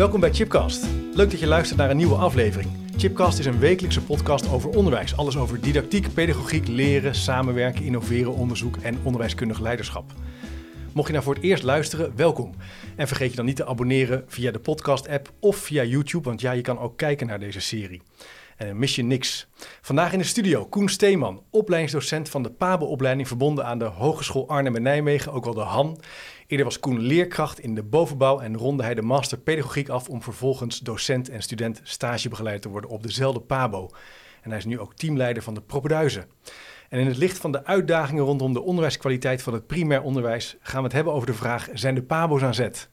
Welkom bij Chipcast. Leuk dat je luistert naar een nieuwe aflevering. Chipcast is een wekelijkse podcast over onderwijs. Alles over didactiek, pedagogiek, leren, samenwerken, innoveren, onderzoek en onderwijskundig leiderschap. Mocht je nou voor het eerst luisteren, welkom. En vergeet je dan niet te abonneren via de podcast-app of via YouTube, want ja, je kan ook kijken naar deze serie. En mis je niks. Vandaag in de studio Koen Steeman, opleidingsdocent van de PABO-opleiding verbonden aan de Hogeschool Arnhem en Nijmegen, ook wel de HAN. Eerder was Koen leerkracht in de bovenbouw en ronde hij de master pedagogiek af om vervolgens docent en student stagebegeleider te worden op dezelfde PABO. En hij is nu ook teamleider van de Propeduizen. En in het licht van de uitdagingen rondom de onderwijskwaliteit van het primair onderwijs gaan we het hebben over de vraag: zijn de PABO's aan zet?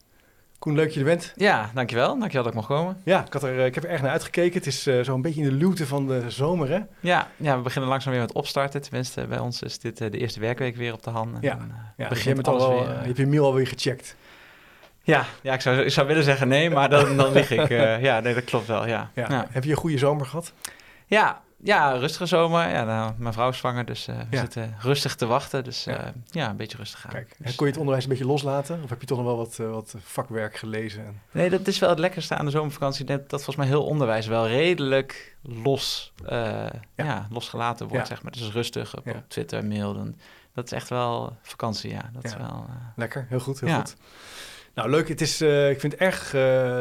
Koen, leuk dat je er bent. Ja, dankjewel. Dankjewel dat ik mag komen. Ja, ik, had er, ik heb er erg naar uitgekeken. Het is uh, zo'n beetje in de luwte van de zomer, hè? Ja, ja, we beginnen langzaam weer met opstarten. Tenminste, bij ons is dit uh, de eerste werkweek weer op de hand. Ja, en, uh, ja begint dus al wel, weer, je mail alweer gecheckt. Ja, ja ik, zou, ik zou willen zeggen nee, maar dan, dan lig ik. ja, nee, dat klopt wel, ja. ja. ja. Heb je een goede zomer gehad? Ja, ja, rustige zomer. Ja, nou, mijn vrouw is zwanger, dus uh, we ja. zitten rustig te wachten. Dus uh, ja. ja, een beetje rustig aan. Kijk, dus, kon je het onderwijs een beetje loslaten? Of heb je toch nog wel wat, uh, wat vakwerk gelezen? Nee, dat is wel het lekkerste aan de zomervakantie. Dat, dat volgens mij heel onderwijs wel redelijk los, ja. ja. losgelaten wordt, zeg maar. Dus rustig op, op Twitter, mail. Dan, dat is echt wel vakantie, ja. Dat is wel, Lekker, heel goed, heel goed. Nou, leuk. Het is, uh, ik vind het erg uh,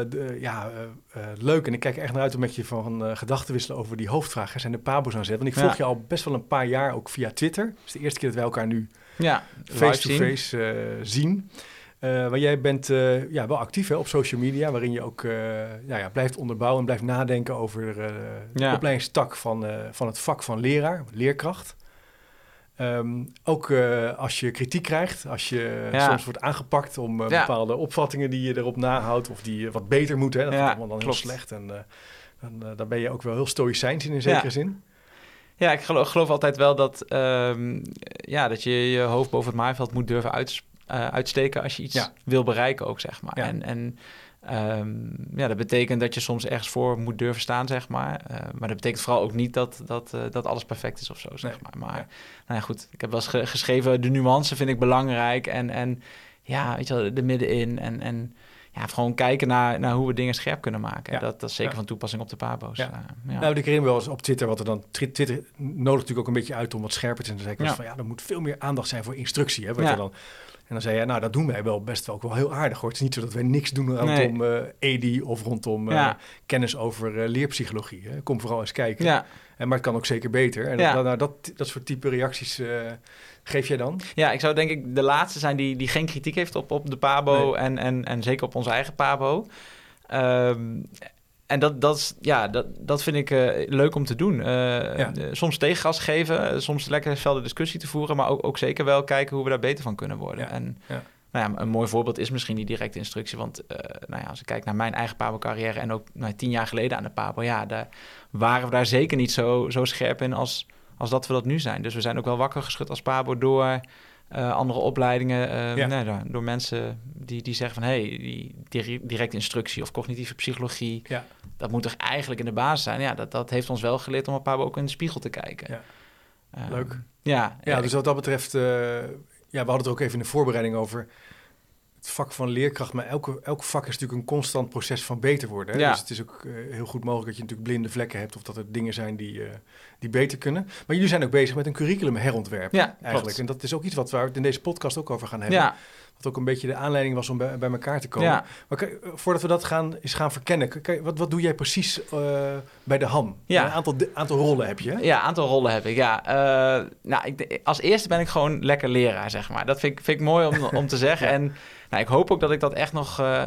de, ja, uh, leuk en ik kijk er echt naar uit om met je van gedachten wisselen over die hoofdvraag. Zijn de pabo's aan zet? Want ik volg ja. je al best wel een paar jaar ook via Twitter. Het is de eerste keer dat wij elkaar nu face-to-face -face, zien. maar jij bent ja, wel actief hè, op social media, waarin je ook ja, ja, blijft onderbouwen en blijft nadenken over de opleidingstak van, van het vak van leraar, leerkracht. Um, ook uh, als je kritiek krijgt, als je ja. soms wordt aangepakt om uh, ja. bepaalde opvattingen die je erop nahoudt of die wat beter moeten. Hè, dat ja, is allemaal dan klopt. heel slecht. En dan, dan, ben je ook wel heel stoïcijns in een zekere zin. Ja, ik geloof, geloof, altijd wel dat, um, ja, dat je je hoofd boven het maaiveld moet durven uit, uitsteken als je iets wil bereiken ook, zeg maar. En, en Um, ja, dat betekent dat je soms ergens voor moet durven staan, zeg maar. Uh, maar dat betekent vooral ook niet dat, dat, uh, dat alles perfect is of zo, zeg nee. maar. Maar ja. nou ja, goed, ik heb wel eens ge geschreven, de nuance vind ik belangrijk. En, en ja, weet je wel, de middenin. En, en ja, gewoon kijken naar, naar hoe we dingen scherp kunnen maken. Ja. Dat, dat is zeker ja. van toepassing op de pabo's. Ja. Uh, ja. Nou, ik herinner wel eens op Twitter wat er dan... Twitter nodigt natuurlijk ook een beetje uit om wat scherper te zijn. Ja. van ja, er moet veel meer aandacht zijn voor instructie. Hè, wat dan en dan zei hij, nou, dat doen wij wel best wel, ook wel heel aardig hoor. Het is niet zo dat wij niks doen rondom nee. uh, EDI of rondom uh, ja. kennis over uh, leerpsychologie. Hè. Kom vooral eens kijken. Ja. En, maar het kan ook zeker beter. En ja. dat, nou, dat, dat soort type reacties geef jij dan? Ja, ik zou denk ik de laatste zijn die, die geen kritiek heeft op, op de PABO nee. en, en, en zeker op onze eigen PABO. Um, en dat, dat, is, ja, dat, dat vind ik uh, leuk om te doen. Uh, ja. soms tegengas geven, soms lekker velde discussie te voeren, maar ook, ook zeker wel kijken hoe we daar beter van kunnen worden. Ja. En ja. Nou ja, een mooi voorbeeld is misschien die directe instructie. Want uh, nou ja, als ik kijk naar mijn eigen Pabo-carrière en ook nou, tien jaar geleden aan de Pabo, ja, daar waren we daar zeker niet zo, zo scherp in als, als dat we dat nu zijn. Dus we zijn ook wel wakker geschud als Pabo door uh, andere opleidingen. Uh, ja. nee, door, door, mensen die, die zeggen van... hé, hey, die directe instructie of cognitieve psychologie... Ja. dat moet toch eigenlijk in de basis zijn? Ja, dat, dat heeft ons wel geleerd om een paar ook in de spiegel te kijken. Ja. Um, Leuk. Ja, ja, dus wat dat betreft... Uh, ja, we hadden het ook even in de voorbereiding over het vak van leerkracht, maar elke, elk vak is natuurlijk een constant proces van beter worden. Hè? Ja. Dus het is ook uh, heel goed mogelijk dat je natuurlijk blinde vlekken hebt of dat er dingen zijn die, uh, die beter kunnen. Maar jullie zijn ook bezig met een curriculum herontwerp ja, eigenlijk. Klopt. En dat is ook iets wat we het in deze podcast ook over gaan hebben. Ja. Wat ook een beetje de aanleiding was om bij, bij elkaar te komen. Ja. Maar kan, voordat we dat gaan, eens gaan verkennen, kan, wat, wat doe jij precies uh, bij de HAM? Ja. Een aantal, aantal rollen heb je? Ja, aantal rollen heb ik, ja. nou, ik, als eerste ben ik gewoon lekker leraar, zeg maar. Dat vind ik, vind ik mooi om, om te zeggen. En nou, ik hoop ook dat ik dat echt nog uh,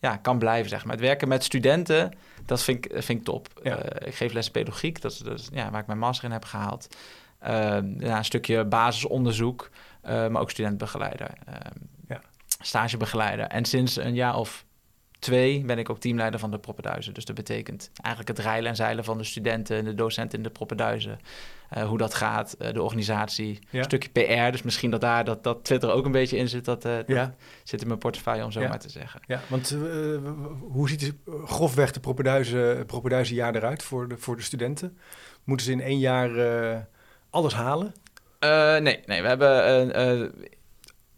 ja, kan blijven, zeg maar. Het werken met studenten, dat vind ik, vind ik top. Ja. Ik geef les pedagogiek, dat is, dat is ja, waar ik mijn master in heb gehaald. ja, een stukje basisonderzoek, maar ook studentbegeleider. ja. Stagebegeleider. En sinds een jaar of twee ben ik ook teamleider van de Proppenduizen. Dus dat betekent eigenlijk het rijlen en zeilen van de studenten en de docenten in de Proppenduizen. Uh, hoe dat gaat, uh, de organisatie, een stukje PR. Dus misschien dat daar dat, dat Twitter ook een beetje in zit. Dat, uh, dat zit in mijn portefeuille, om zo maar te zeggen. Ja, want hoe ziet het grofweg de Proppenduizen, jaar eruit voor de, voor de studenten? Moeten ze in één jaar alles halen? nee, nee, we hebben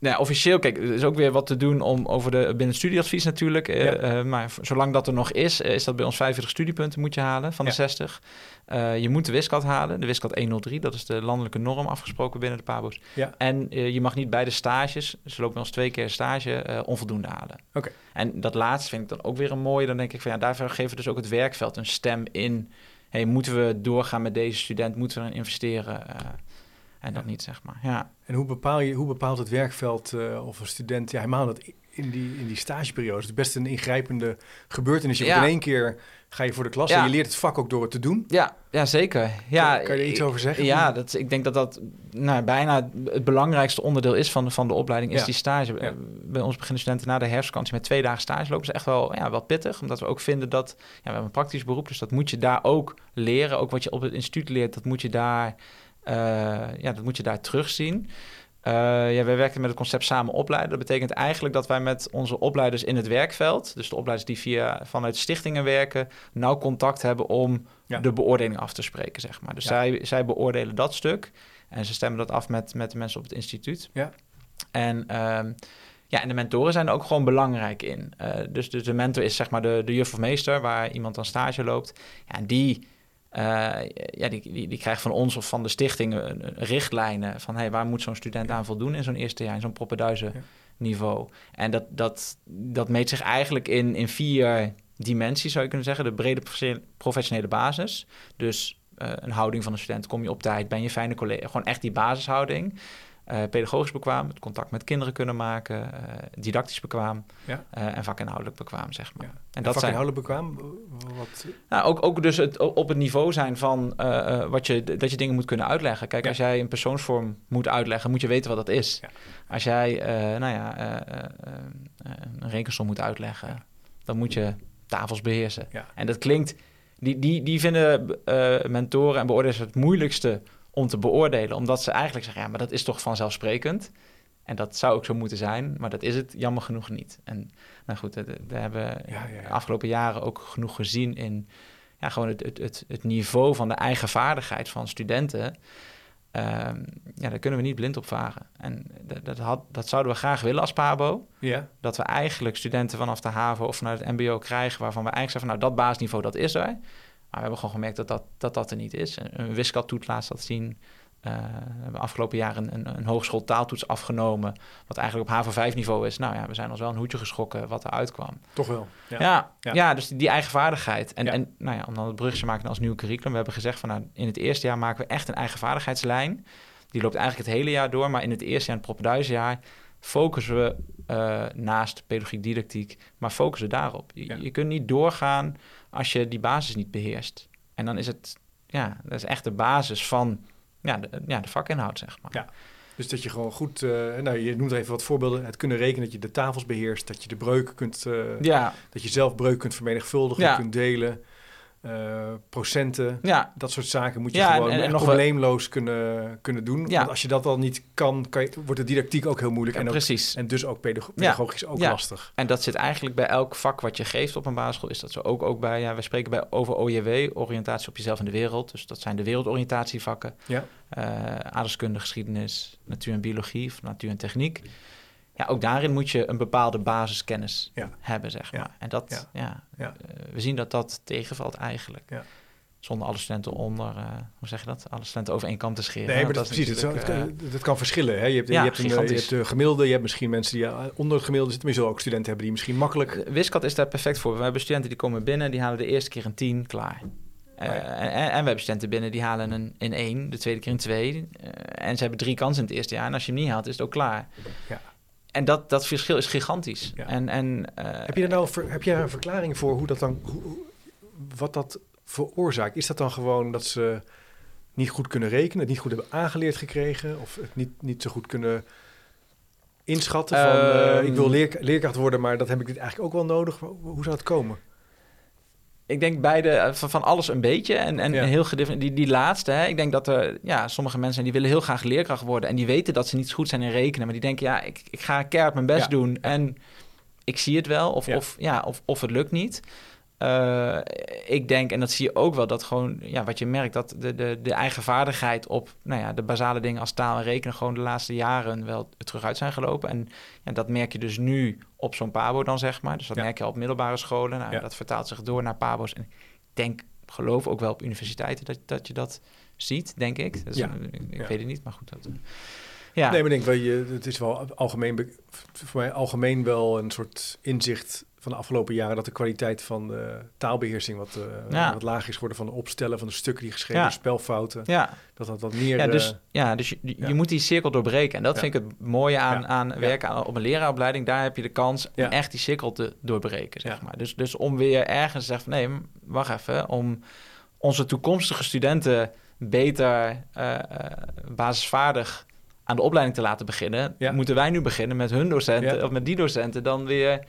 nou, officieel, kijk, er is ook weer wat te doen om over de binnen studieadvies natuurlijk. Uh, maar zolang dat er nog is, eh, is dat bij ons 45 studiepunten moet je halen van de 60. je moet de wiskat halen, de wiskat 103, dat is de landelijke norm afgesproken binnen de PABO's. Ja. En je mag niet bij de stages, ze lopen ons twee keer stage, onvoldoende halen. Oké. En dat laatste vind ik dan ook weer een mooie. Dan denk ik van ja, daarvoor geven we dus ook het werkveld een stem in. Hey, moeten we doorgaan met deze student? Moeten we erin investeren? En dat niet, zeg maar. Ja. En hoe, bepaal je, hoe bepaalt het werkveld uh, of een student... Ja, helemaal dat in die, in die stageperiode is het best een ingrijpende gebeurtenis. Je ja. in één keer ga je voor de klas en je leert het vak ook door het te doen. Ja, ja zeker. Ja, kan, je er iets over zeggen? Ja, dat, ik denk dat dat nou, bijna het belangrijkste onderdeel is van de, van de opleiding, is die stage. Ja. Bij ons beginnen studenten na de herfstvakantie met twee dagen stage lopen. is echt wel, ja, wel pittig, omdat we ook vinden dat... Ja, we hebben een praktisch beroep, dus dat moet je daar ook leren. Ook wat je op het instituut leert, dat moet je daar eh, ja, dat moet je daar terugzien. Uh, ja, wij werken met het concept samen opleiden. Dat betekent eigenlijk dat wij met onze opleiders in het werkveld, dus de opleiders die via, vanuit stichtingen werken, nauw contact hebben om de beoordeling af te spreken, zeg maar. Dus zij, zij beoordelen dat stuk en ze stemmen dat af met, met de mensen op het instituut. Ja. En, ehm, ja, en de mentoren zijn er ook gewoon belangrijk in. Uh, dus, dus de mentor is zeg maar de, de juf of meester waar iemand aan stage loopt. Ja, en die ja, die, die, die, krijgt van ons of van de stichting richtlijnen van hey, waar moet zo'n student aan voldoen in zo'n eerste jaar, in zo'n proppenduizen niveau. En dat, dat, dat meet zich eigenlijk in, in vier dimensies, zou je kunnen zeggen. De brede professionele basis. Dus uh, een houding van een student, kom je op tijd, ben je fijne collega, gewoon echt die basishouding. Uh, pedagogisch bekwaam, het contact met kinderen kunnen maken, uh, didactisch bekwaam ja. uh, en vakinhoudelijk bekwaam, zeg maar. Ja. En, dat vakinhoudelijk bekwaam? Wat... Nou, ook, ook dus het, op het niveau zijn van wat je, dat je dingen moet kunnen uitleggen. Kijk, als jij een persoonsvorm moet uitleggen, moet je weten wat dat is. Als jij nou ja, een rekensom moet uitleggen, dan moet je tafels beheersen. En dat klinkt... Die, die, die vinden mentoren en beoordelers het moeilijkste om te beoordelen. Omdat ze eigenlijk zeggen, ja, maar dat is toch vanzelfsprekend. En dat zou ook zo moeten zijn, maar dat is het jammer genoeg niet. En nou goed, we hebben de afgelopen jaren ook genoeg gezien in ja, gewoon het, het, het, het niveau van de eigen vaardigheid van studenten. Um, ja, daar kunnen we niet blind op varen. En dat, had, dat zouden we graag willen als PABO. Ja. Dat we eigenlijk studenten vanaf de HAVO of vanuit het MBO krijgen... waarvan we eigenlijk zeggen, van, nou, dat basisniveau, dat is er. Maar we hebben gewoon gemerkt dat dat, dat, dat er niet is. Een wiskat laat dat zien. Uh, we hebben afgelopen jaar een, een, een hogeschooltaaltoets afgenomen, wat eigenlijk op HAVO5-niveau is. Nou ja, we zijn ons wel een hoedje geschrokken wat eruit kwam. Toch wel. Ja, ja, ja. dus die, eigen vaardigheid. En, en nou ja, om dan het brugje te maken als nieuw curriculum. We hebben gezegd van nou, in het eerste jaar maken we echt een eigen vaardigheidslijn. Die loopt eigenlijk het hele jaar door, maar in het eerste jaar, het proppenduizenjaar, focussen we uh, naast pedagogiek, didactiek, maar focussen daarop. Je, je kunt niet doorgaan als je die basis niet beheerst. En dan is het, ja, dat is echt de basis van ja, de, ja, de vakinhoud, zeg maar. Ja. Dus dat je gewoon goed, uh, nou je noemt even wat voorbeelden, het kunnen rekenen, dat je de tafels beheerst, dat je de breuken kunt, uh, ja. dat je zelf breuk kunt vermenigvuldigen, ja. kunt delen. Uh, procenten, ja. dat soort zaken moet je gewoon en, en nog probleemloos kunnen, kunnen doen. Ja. Want als je dat al niet kan, kan je, wordt de didactiek ook heel moeilijk. en, ook, precies. en dus ook pedagogisch ook lastig. En dat zit eigenlijk bij elk vak wat je geeft op een basisschool. Is dat zo ook, ook bij, ja, we spreken bij over OJW, oriëntatie op jezelf in de wereld. Dus dat zijn de wereldoriëntatievakken. Ja. Uh, aardeskunde, geschiedenis, natuur en biologie of natuur en techniek ja, ook daarin moet je een bepaalde basiskennis hebben, zeg maar. En dat, ja, uh, we zien dat dat tegenvalt eigenlijk. Zonder alle studenten onder, uh, hoe zeg je dat? Alle studenten over één kant te scheren. Nee, maar dat, precies, het, uh, dat, kan verschillen. Hè? Je hebt, je hebt, een, je hebt de gemiddelde, je hebt misschien mensen die onder het gemiddelde zitten. Maar je ook studenten hebben die misschien makkelijk... Wiskat is daar perfect voor. We hebben studenten die komen binnen, die halen de eerste keer een 10, klaar. Uh, en, en, we hebben studenten binnen die halen een in één, de tweede keer een twee. Uh, en ze hebben drie kansen in het eerste jaar. En als je hem niet haalt, is het ook klaar. Ja en dat, dat verschil is gigantisch. En, en, uh, heb, je er nou, heb je daar een verklaring voor hoe dat dan, hoe, wat dat veroorzaakt? Is dat dan gewoon dat ze niet goed kunnen rekenen, het niet goed hebben aangeleerd gekregen, of het niet, niet zo goed kunnen inschatten van uh, ik wil leer, leerkracht worden, maar dat heb ik eigenlijk ook wel nodig? Hoe zou het komen? Ik denk beide eh, van, van alles een beetje en, en heel die, die laatste. Hè, ik denk dat er ja, sommige mensen die willen heel graag leerkracht worden en die weten dat ze niet goed zijn in rekenen, maar die denken ja, ik, ik ga keihard mijn best doen en ik zie het wel of, Of, ja, of, of het lukt niet. Uh, ik denk, en dat zie je ook wel, dat gewoon, ja, wat je merkt, dat de, de, de eigen vaardigheid op nou ja, de basale dingen als taal en rekenen gewoon de laatste jaren wel terug uit zijn gelopen. En ja, dat merk je dus nu op zo'n PABO dan, zeg maar. Dus dat merk je op middelbare scholen. Nou, Dat vertaalt zich door naar PABO's. En ik denk, geloof ook wel op universiteiten dat, dat je dat ziet, denk ik. Dus, ja. Ik, weet het niet, maar goed. Dat, ja. Nee, maar ik denk wel, je, het is wel algemeen, voor mij algemeen wel een soort inzicht van de afgelopen jaren dat de kwaliteit van de taalbeheersing wat, uh, wat lager is geworden van de opstellen van de stukken die geschreven, ja. spelfouten. Ja. Dat dat wat meer. Ja, dus, uh, ja, dus je, je moet die cirkel doorbreken. En dat vind ik het mooie aan, aan werken aan, op een leraaropleiding. Daar heb je de kans om echt die cirkel te doorbreken. Zeg maar. dus, dus om weer ergens te zeggen van nee, wacht even, om onze toekomstige studenten beter uh, basisvaardig aan de opleiding te laten beginnen, moeten wij nu beginnen met hun docenten of met die docenten dan weer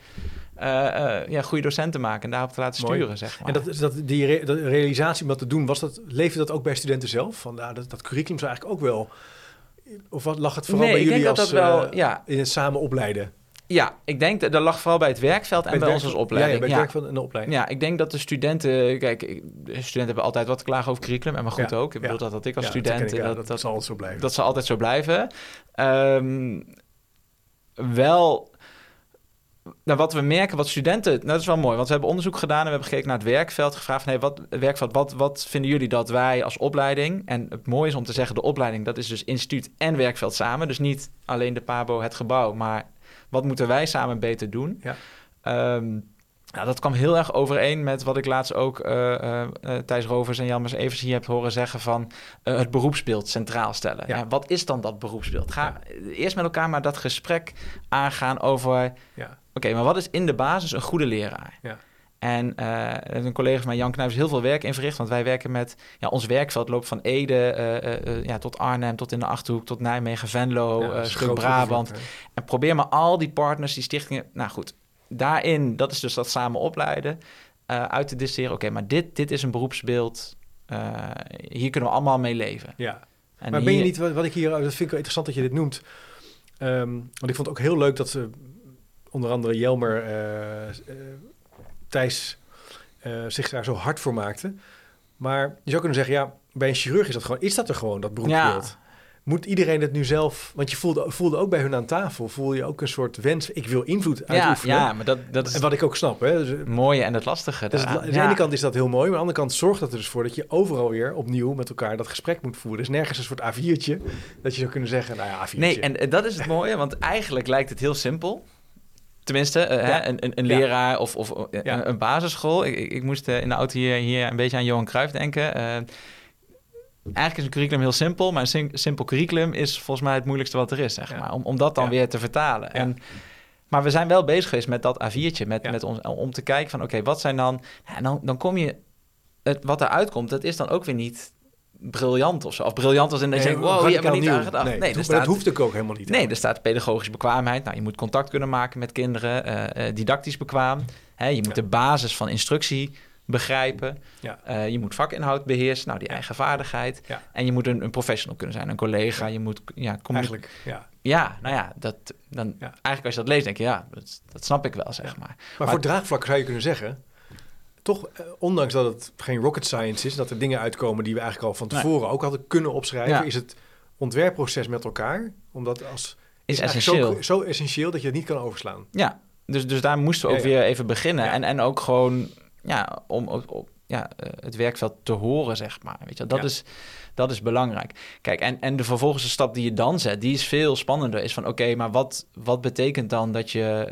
uh, ja, goede docenten maken en daarop te laten sturen. Zeg maar. En dat, dat, die realisatie om dat te doen, was dat, leefde dat ook bij studenten zelf? Van, nou, dat, dat curriculum zou eigenlijk ook wel. Of wat lag het vooral bij jullie als, dat wel, uh, ja. in het samen opleiden? Ja, ik denk dat dat lag vooral bij het werkveld en bij, ons als opleiding. Ja, bij het werkveld en de opleiding. Ja, ik denk dat de studenten... Kijk, studenten hebben altijd wat te klagen over curriculum. En maar goed ook. Ik bedoel dat, dat ik als student... Dat, dat, dat, zal altijd zo blijven. Dat zal altijd zo blijven. Um, wel nou, wat we merken, wat studenten, nou, dat is wel mooi, want we hebben onderzoek gedaan en we hebben gekeken naar het werkveld, gevraagd van, hey, wat, werkveld, wat, wat vinden jullie dat wij als opleiding, en het mooie is om te zeggen, de opleiding, dat is dus instituut en werkveld samen, dus niet alleen de PABO, het gebouw, maar wat moeten wij samen beter doen? Ja. Um, nou, dat kwam heel erg overeen met wat ik laatst ook uh, uh, Thijs Rovers en Jan Evers hier heb horen zeggen van het beroepsbeeld centraal stellen. Ja. wat is dan dat beroepsbeeld? Ga eerst met elkaar maar dat gesprek aangaan over, oké, maar wat is in de basis een goede leraar? Ja. En een collega van mij, Jan Knijps, heel veel werk in verricht. Want wij werken met... Ja, ons werkveld loopt van Ede ja, tot Arnhem, tot in de Achterhoek, tot Nijmegen, Venlo, ja, stuk Brabant. en probeer maar al die partners, die stichtingen... Nou goed, daarin, dat is dus dat samen opleiden, uit te distilleren. Oké, maar dit, dit is een beroepsbeeld. Hier kunnen we allemaal mee leven. Ja. En maar ben je niet, wat, ik hier, dat vind ik wel interessant dat je dit noemt. Um, want ik vond het ook heel leuk dat ze onder andere Jelmer uh, Thijs zich daar zo hard voor maakte. Maar je zou kunnen zeggen, ja, bij een chirurg is dat gewoon, is dat er gewoon, dat beroepsbeeld? Ja moet iedereen het nu zelf... Want je voelde, voelde ook bij hun aan tafel... voel je ook een soort wens... ik wil invloed uitoefenen. Ja, maar dat, dat is... En wat ik ook snap. Hè? Dus, mooie en het lastige. Dus aan de ene kant is dat heel mooi... maar aan de andere kant zorgt dat er dus voor... dat je overal weer opnieuw met elkaar dat gesprek moet voeren. Dus nergens een soort A4'tje... dat je zou kunnen zeggen... nou ja, A4'tje. Nee, en dat is het mooie... want eigenlijk lijkt het heel simpel... Tenminste, uh, hè, een, een, een, leraar of, of een, een, basisschool. Ik, ik, moest uh, in de auto hier, hier een beetje aan Johan Cruijff denken. Uh, eigenlijk is een curriculum heel simpel, maar een simpel curriculum is volgens mij het moeilijkste wat er is, zeg maar. Om, om dat dan weer te vertalen. En, maar we zijn wel bezig geweest met dat A4'tje, met, met ons, om te kijken van, oké, wat zijn dan... En dan, dan kom je... Het, wat eruit komt, dat is dan ook weer niet briljant of zo. Of briljant als in dat je denkt, wow, je hebt er niet aan gedacht. Nee, nee dat hoeft ook, ook helemaal niet. Nee, er staat pedagogische bekwaamheid. Nou, je moet contact kunnen maken met kinderen. Uh, uh, didactisch bekwaam. Hè, je moet de basis van instructie begrijpen. Ja. Uh, je moet vakinhoud beheersen, nou die eigen vaardigheid. Ja. En je moet een, een, professional kunnen zijn, een collega. Je moet, ja, Eigenlijk, ja. Ja, nou ja, dat, dan, eigenlijk als je dat leest, denk je, ja, dat, dat snap ik wel, zeg maar. Maar, maar voor draagvlak zou je kunnen zeggen, toch, eh, ondanks dat het geen rocket science is, dat er dingen uitkomen die we eigenlijk al van tevoren ook hadden kunnen opschrijven, is het ontwerpproces met elkaar, omdat als is, is essentieel. Zo, zo, essentieel dat je het niet kan overslaan. Ja, dus, dus daar moesten we ook weer even beginnen. En, en ook gewoon ja, om op, ja, eh, het werkveld te horen, zeg maar. Weet je, dat, is, dat is belangrijk. Kijk, en, en de vervolgens stap die je dan zet, die is veel spannender. Is van, oké, maar wat, wat betekent dan dat je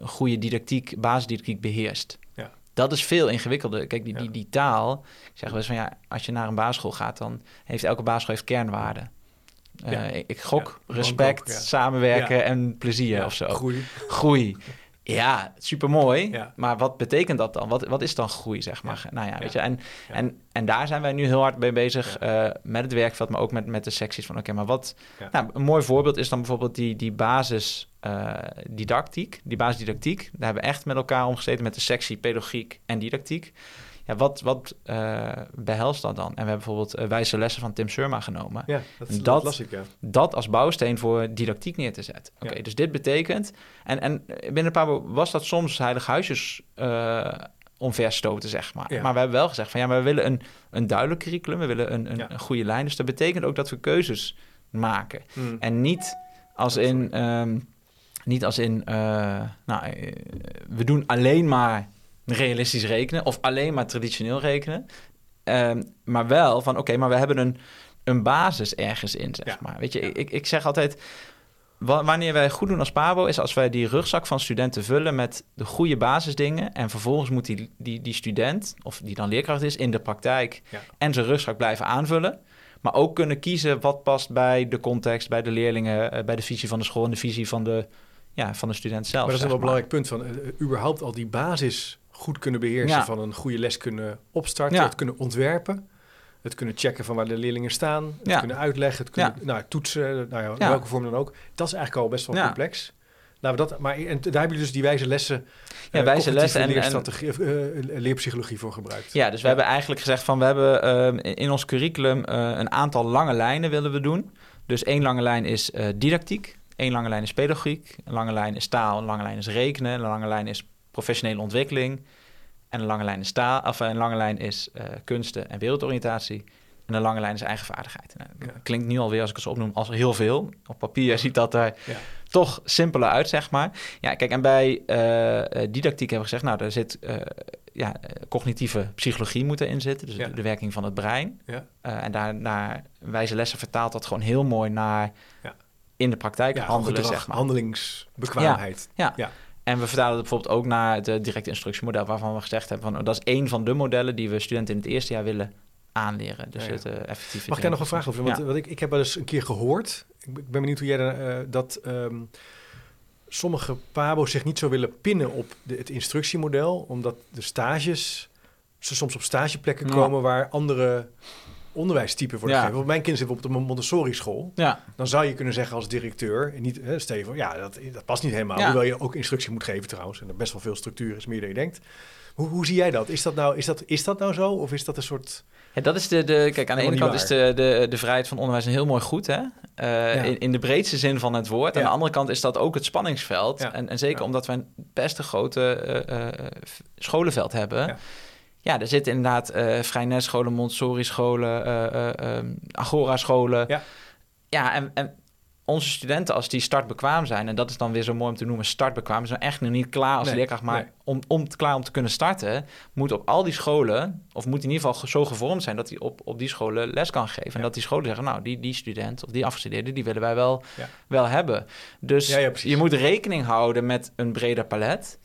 uh, goede didactiek, basisdidactiek beheerst? Dat is veel ingewikkelder. Kijk, die, die, die taal, ik zeg wel eens van, ja, als je naar een basisschool gaat, dan heeft elke basisschool heeft kernwaarden. Uh, ik, gok, respect, samenwerken en plezier of zo. Groei. Groei Ja, supermooi. Ja. Maar wat betekent dat dan? Wat, wat is dan groei, zeg maar? Ja. Nou ja, weet je. En, en, en daar zijn wij nu heel hard mee bezig eh, met het werkveld, maar ook met, met de secties van oké, maar wat... Nou, een mooi voorbeeld is dan bijvoorbeeld die, die basis eh, didactiek, die basisdidactiek. Daar hebben we echt met elkaar omgezeten met de sectie pedagogiek en didactiek. Ja, wat, wat eh, behelst dat dan? En we hebben bijvoorbeeld eh, wijze lessen van Tim Surma genomen Ja, dat, dat, Dat- ja. dat als bouwsteen voor didactiek neer te zetten. Oké, Ja. dus dit betekent... En, en binnen een paar was dat soms heilig huisjes eh omverstoten, zeg maar. Ja. Maar we hebben wel gezegd van ja, maar we willen een, een duidelijk curriculum. We willen een, een, Ja. een goede lijn. Dus dat betekent ook dat we keuzes maken. Mm. En niet als in... ehm, niet als in... nou, we doen alleen maar realistisch rekenen... of alleen maar traditioneel rekenen. Ehm, maar wel van, oké, maar we hebben een, een basis ergens in, zeg Ja. maar. Weet je, Ja. ik, ik zeg altijd... wa- Wanneer wij goed doen als Pabo is als wij die rugzak van studenten vullen met de goede basisdingen. En vervolgens moet die, die, die student, of die dan leerkracht is, in de praktijk Ja. en zijn rugzak blijven aanvullen. Maar ook kunnen kiezen wat past bij de context, bij de leerlingen, eh, bij de visie van de school en de visie van de, ja, van de student zelf. Maar dat is een wel belangrijk punt van eh, eh, überhaupt al die basis goed kunnen beheersen Ja. van een goede les kunnen opstarten, Ja. het kunnen ontwerpen, het kunnen checken van waar de leerlingen staan, het Ja. kunnen uitleggen, het kunnen nou, toetsen, nou ja, welke vorm dan ook. Dat is eigenlijk al best wel complex. Laten we dat, maar en daar hebben jullie dus die wijze lessen, Ja, eh, wijze lessen en- en- leerstrategie, of, eh, leerpsychologie voor gebruikt. Ja, dus we hebben eigenlijk gezegd van we hebben ehm, in ons curriculum eh, een aantal lange lijnen willen we doen. Dus één lange lijn is didactiek, één lange lijn is pedagogiek, een lange lijn is taal, een lange lijn is rekenen, een lange lijn is professionele ontwikkeling en een lange lijn is taal, of een lange lijn is eh, kunsten en wereldoriëntatie. En een lange lijn is eigen vaardigheid. Nou, Ja. Klinkt nu alweer als ik het zo opnoem als heel veel. Op papier ziet dat er Ja. toch simpeler uit, zeg maar. Ja, kijk, en bij eh, eh, didactiek hebben we gezegd, nou, daar zit eh, ja, eh, cognitieve psychologie moet erin zitten, dus Ja. de, de werking van het brein. Ja. Eh, en daar naar wijze lessen vertaalt dat gewoon heel mooi naar Ja. in de praktijk handelen, gedrag, zeg maar. handelingsbekwaamheid. Ja. Ja. En we vertalen het bijvoorbeeld ook naar het eh, directe instructiemodel, waarvan we gezegd hebben van oh, dat is één van de modellen die we studenten in het eerste jaar willen aanleren. Dus Ja, ja. het eh effectieve. Mag ik daar nog een vraag over? Want Ja. ik, ik heb wel eens een keer gehoord, ik ben benieuwd hoe jij eh, dat ehm, sommige pabo's zich niet zo willen pinnen op de, het instructiemodel, omdat de stages, ze soms op stageplekken komen waar andere onderwijstypen worden Ja. Want mijn kind zit op een Montessori school. Ja, Dan zou je kunnen zeggen als directeur, niet, hè, Steven, ja, dat, dat past niet helemaal. Ja. Hoewel je ook instructie moet geven trouwens. En er best wel veel structuur is, meer dan je denkt. Hoe, hoe zie jij dat? Is dat, nou, is, dat, is dat nou zo? Of is dat een soort... Ja, dat is de, de kijk, aan de ene kant is de, de, de vrijheid van onderwijs een heel mooi goed, hè? Eh, in, in de breedste zin van het woord. Aan de andere kant is dat ook het spanningsveld. En, en zeker omdat wij een best een grote eh, eh, scholenveld hebben. Ja. Er zitten inderdaad eh Vrijnesscholen, Montessori-scholen, eh, eh, eh, Agora-scholen. Ja. ja en, en onze studenten, als die startbekwaam zijn... en dat is dan weer zo mooi om te noemen, startbekwaam... zijn echt nog niet klaar als Nee, leerkracht... maar nee. om, om klaar om te kunnen starten... moet op al die scholen... of moet in ieder geval zo gevormd zijn... dat hij op, op die scholen les kan geven. En Ja. dat die scholen zeggen... nou, die, die student of die afgestudeerde... die willen wij wel, Ja. wel hebben. Dus Ja, ja, precies. je moet rekening houden met een breder palet...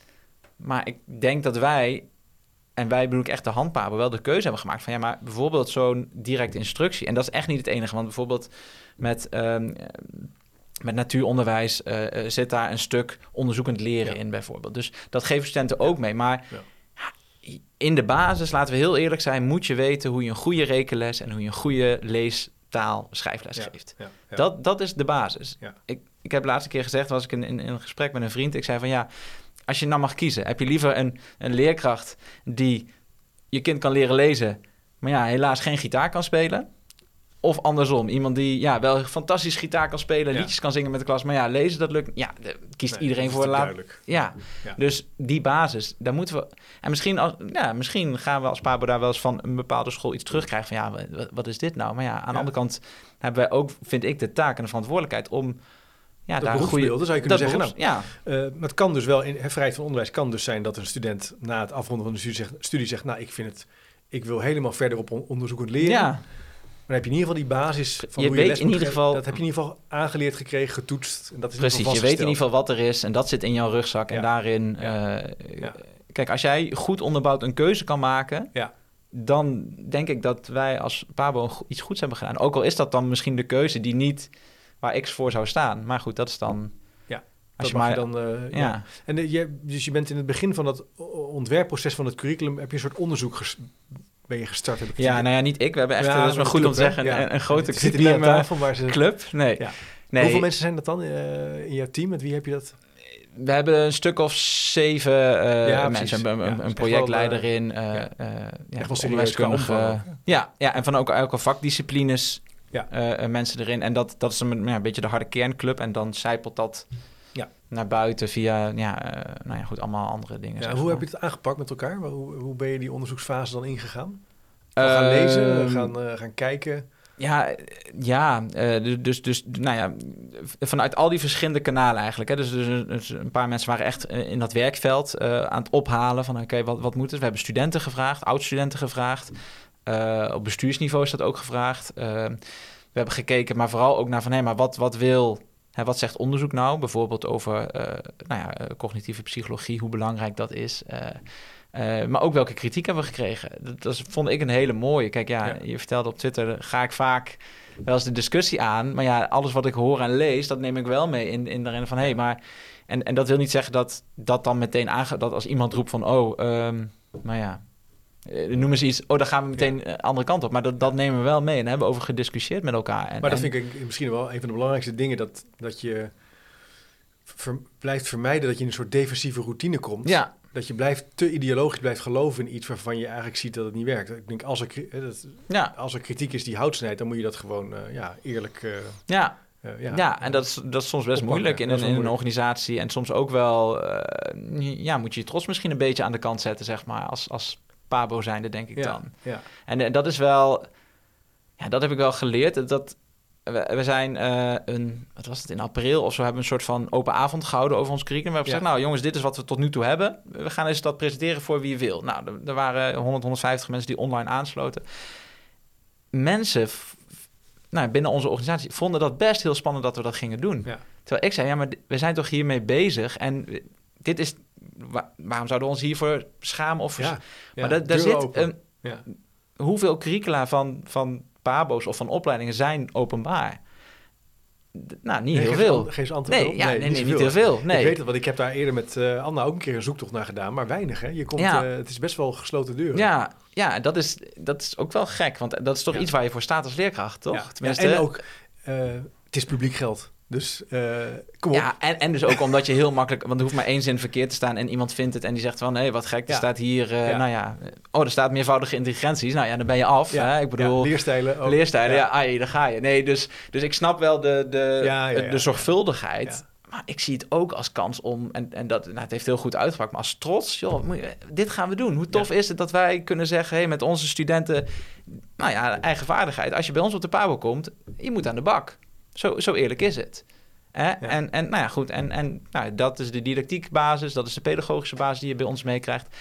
Maar ik denk dat wij en wij bedoel ik echt de handpapen wel de keuze hebben gemaakt van ja, maar bijvoorbeeld zo'n directe instructie. En dat is echt niet het enige, want bijvoorbeeld met, ehm, met natuuronderwijs eh, eh, zit daar een stuk onderzoekend leren Ja. in bijvoorbeeld. Dus dat geven studenten ook mee. Maar Ja. in de basis, laten we heel eerlijk zijn, moet je weten hoe je een goede rekenles en hoe je een goede leestaal schrijfles Ja, geeft. Dat, dat is de basis. Ik, ik heb de laatste keer gezegd, was ik in, in, in een gesprek met een vriend. Ik zei van ja, als je nou mag kiezen, heb je liever een, een leerkracht die je kind kan leren lezen, maar ja, helaas geen gitaar kan spelen? Of andersom, iemand die ja, wel fantastisch gitaar kan spelen, Ja. liedjes kan zingen met de klas, maar ja, lezen dat lukt. Ja, de- kiest Nee, iedereen voor laat. duidelijk. Ja. Ja. dus die basis, daar moeten we. En misschien, als, ja, misschien gaan we als Pabo daar wel eens van een bepaalde school iets terugkrijgen. Van ja, wat, wat is dit nou? Maar ja, aan de andere kant hebben wij ook, vind ik, de taak en de verantwoordelijkheid om. Ja, Dat daar een goede. zou je kunnen zeggen. Nou, ja, Eh, maar het kan dus wel, in vrijheid van onderwijs kan dus zijn dat een student na het afronden van de studie zegt, studie zegt nou, ik vind het, ik wil helemaal verder op on- onderzoekend leren. ja, Dan heb je in ieder geval die basis van Je hoe je weet les in ieder geval- Dat heb je in ieder geval aangeleerd gekregen, getoetst. En dat is precies. Je weet in ieder geval wat er is en dat zit in jouw rugzak. En daarin. Ja. eh. Kijk, als jij goed onderbouwd een keuze kan maken. Ja. Dan denk ik dat wij als Pabo iets goeds hebben gedaan. Ook al is dat dan misschien de keuze die niet waar X voor zou staan. Maar goed, dat is dan. Ja. Als dat je mag maar, je dan, eh, ja. ja. En eh, je, dus je bent in het begin van dat ontwerpproces van het curriculum, heb je een soort onderzoek ges- ben je gestart? Heb ik het ja, nou ja, niet ik. We hebben echt, Ja, dat is wel een goed om te zeggen, Ja. een, een grote eh, tafel, maar ze... club. Nee. Ja. nee. Hoeveel mensen zijn dat dan eh, in jouw team? Met wie heb je dat? We hebben een stuk of zeven eh, Ja, mensen. Een, een, projectleider eh, in. eh ja. eh, ja, Echt wel serieus Ja, ja, en van ook elke vakdisciplines Ja. eh, eh, mensen erin. En dat, dat is een, ja, een beetje de harde kernclub. En dan zijpelt dat Ja. naar buiten via, ja, eh, nou ja, goed, allemaal andere dingen. Ja, hoe maar. heb je het aangepakt met elkaar? Hoe, hoe ben je die onderzoeksfase dan ingegaan? We gaan lezen, Ehm, gaan, eh, gaan kijken. Ja, ja dus, dus, dus, nou ja, vanuit al die verschillende kanalen eigenlijk. Hè. Dus, dus, dus een paar mensen waren echt in dat werkveld aan het ophalen van oké, wat, wat moet het? We hebben studenten gevraagd, oud-studenten gevraagd. Eh, op bestuursniveau is dat ook gevraagd. Eh, we hebben gekeken, maar vooral ook naar van hé, maar wat, wat wil, hè, wat zegt onderzoek nou? Bijvoorbeeld over eh, nou ja, cognitieve psychologie, hoe belangrijk dat is. Maar ook welke kritiek hebben we gekregen? Dat, dat vond ik een hele mooie. Kijk, ja, Ja. je vertelde op Twitter, ga ik vaak wel eens de discussie aan. Maar ja, alles wat ik hoor en lees, dat neem ik wel mee in, in daarin van hé, hey, maar. En, en dat wil niet zeggen dat dat dan meteen aangaat. Dat als iemand roept van oh, ehm nou ja. Eh, Noem eens iets. Oh, dan gaan we meteen de andere kant op. Maar dat, dat nemen we wel mee. En daar hebben we over gediscussieerd met elkaar. En, Maar dat en- vind ik misschien wel een van de belangrijkste dingen. Dat, dat je ver- blijft vermijden dat je in een soort defensieve routine komt. Ja, Dat je blijft te ideologisch blijft geloven in iets waarvan je eigenlijk ziet dat het niet werkt. Ik denk, als er, eh, dat, ja, als er kritiek is die hout snijdt, dan moet je dat gewoon eh, ja, eerlijk... eh, ja. eh, Ja, ja, en dat is, dat is soms best Oppakken, moeilijk in, een, in een organisatie. En soms ook wel, eh, ja, moet je je trots misschien een beetje aan de kant zetten, zeg maar, als, als pabo zijnde, denk ik ja, dan. ja. En eh, dat is wel, ja, dat heb ik wel geleerd. Dat- we, we zijn eh, een, wat was het, in april of zo, hebben we een soort van open avond gehouden over ons curriculum. We hebben gezegd, nou jongens, dit is wat we tot nu toe hebben. We gaan eens dat presenteren voor wie wil. Nou, er, er waren 100, 150 mensen die online aansloten. Mensen nou, binnen onze organisatie vonden dat best heel spannend dat we dat gingen doen. Ja. Terwijl ik zei, ja, maar we zijn toch hiermee bezig en dit is, wa- waarom zouden we ons hiervoor schamen of Ja, maar daar, zit een, hoeveel curricula van, van pabo's of van opleidingen zijn openbaar? Nou, niet Nee, heel veel. Geef eens antwoord Nee, op. ja, nee, nee, niet heel veel. Nee. Ik weet het, want ik heb daar eerder met eh, Anna ook een keer een zoektocht naar gedaan, maar weinig. Hè? Je komt, Ja. eh, het is best wel gesloten deuren. Ja, ja dat, is, dat is ook wel gek, want dat is toch Ja. iets waar je voor staat als leerkracht, toch? Ja. Tenminste, Ja, en ook, eh, het is publiek geld. Dus eh, kom op. Ja, en, en dus ook omdat je heel makkelijk... Want er hoeft maar één zin verkeerd te staan... en iemand vindt het en die zegt van... nee, wat gek, er Ja. staat hier... eh, Ja. Nou ja, oh, er staat meervoudige intelligenties. Nou ja, dan ben je af. Ja, Hè? Ik bedoel, leerstijlen ook. leerstijlen, ja, ai, daar ga je. Nee, dus, dus ik snap wel de, de, de zorgvuldigheid. Maar ik zie het ook als kans om... en, en dat, nou, het heeft heel goed uitgepakt... maar als trots, joh, dit gaan we doen. Hoe tof is het dat wij kunnen zeggen... Hey, met onze studenten, nou ja, eigen vaardigheid... als je bij ons op de Pabo komt, je moet aan de bak. Zo, zo eerlijk is het. Hè? En, en nou ja, goed, en, en nou, dat is de didactiekbasis, dat is de pedagogische basis die je bij ons meekrijgt.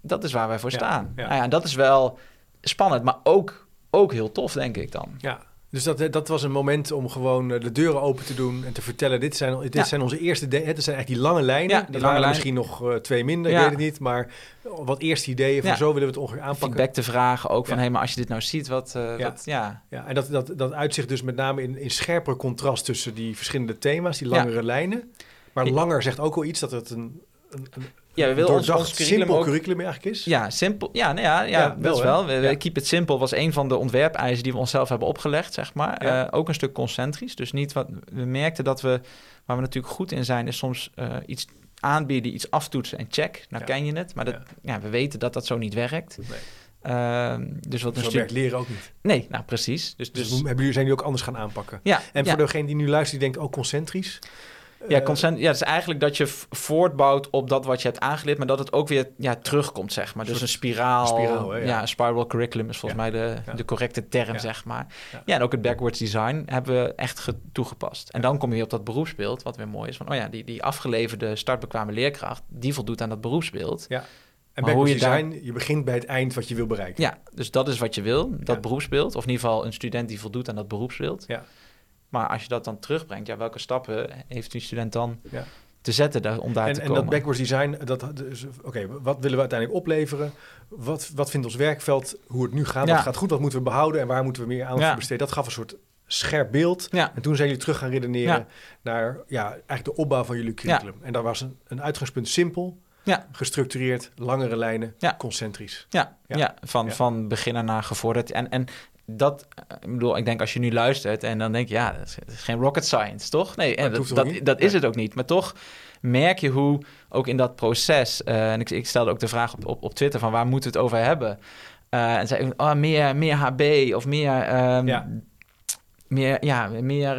Dat is waar wij voor Ja, staan. ja. Nou ja, en dat is wel spannend, maar ook, ook heel tof, denk ik dan. Ja, dus dat, dat was een moment om gewoon eh, de deuren open te doen en te vertellen: dit zijn, dit Ja. zijn onze eerste. De, het zijn echt die lange lijnen. Ja, die waren er misschien nog eh, twee minder, Ja. ik weet het niet. Maar wat eerste ideeën van zo willen we het ongeveer aanpakken. Feedback te vragen ook van, hé, maar als je dit nou ziet, wat, eh, Ja. wat ja. Ja, en dat, dat, dat uitzicht dus met name in, in scherper contrast tussen die verschillende thema's, die langere lijnen. Maar langer zegt ook wel iets dat het een, een, een Ja, we willen ons, ons curriculum simpel ook... curriculum eigenlijk is. Ja, simpel. Ja, nee, ja, ja, wel, is hè? wel. We, Ja. Keep it simple was een van de ontwerpeisen die we onszelf hebben opgelegd, zeg maar. Ja. Eh, ook een stuk concentrisch. Dus niet wat we merkten dat we, waar we natuurlijk goed in zijn, is soms eh, iets aanbieden, iets aftoetsen en check. Nou ken je het, maar dat, Ja. we weten dat dat zo niet werkt. Nee. Ehm, dus wat een stuk. werkt leren ook niet. Nee, nou precies. Dus, Dus, dus hebben jullie, zijn jullie ook anders gaan aanpakken? ja. En voor degene die nu luistert, die denkt, oh, concentrisch. Ja, Eh, consent, ja, het is eigenlijk dat je voortbouwt op dat wat je hebt aangeleerd, maar dat het ook weer ja, terugkomt, zeg maar. Dus een spiraal. spiraal, hè, ja. ja. een spiral curriculum is volgens mij de, Ja. de correcte term, zeg maar. Ja. En ook het backwards design hebben we echt ge- toegepast. En dan kom je weer op dat beroepsbeeld, wat weer mooi is. Van, oh ja, die, die afgeleverde startbekwame leerkracht, die voldoet aan dat beroepsbeeld. Ja. En Maar backwards hoe je daar- design, je begint bij het eind wat je wil bereiken. Ja, dus dat is wat je wil, dat beroepsbeeld. Of in ieder geval een student die voldoet aan dat beroepsbeeld. Ja. Maar als je dat dan terugbrengt, ja, welke stappen heeft die student dan Ja. te zetten daar, om daar En, te en komen? dat backwards design, dat, dus, oké, wat willen we uiteindelijk opleveren? Wat, wat vindt ons werkveld, hoe het nu gaat? Ja. Wat gaat goed, wat moeten we behouden en waar moeten we meer aandacht voor besteden? Dat gaf een soort scherp beeld. Ja. En toen zijn jullie terug gaan redeneren Ja. naar ja, eigenlijk de opbouw van jullie curriculum. En daar was een, een uitgangspunt simpel, gestructureerd, langere lijnen, concentrisch. Ja, Ja. ja. van, van beginner naar gevorderd. En, en dat, eh, ik bedoel, ik denk als je nu luistert en dan denk je, ja, dat is, dat is geen rocket science, toch? Nee, en dat dat, dat, is het ook niet. Maar toch merk je hoe ook in dat proces, eh, en ik, ik stelde ook de vraag op, op, op Twitter van waar moeten we het over hebben? Eh, en zei ik, oh, meer, meer HB of meer... ehm, Ja. Meer, ja, meer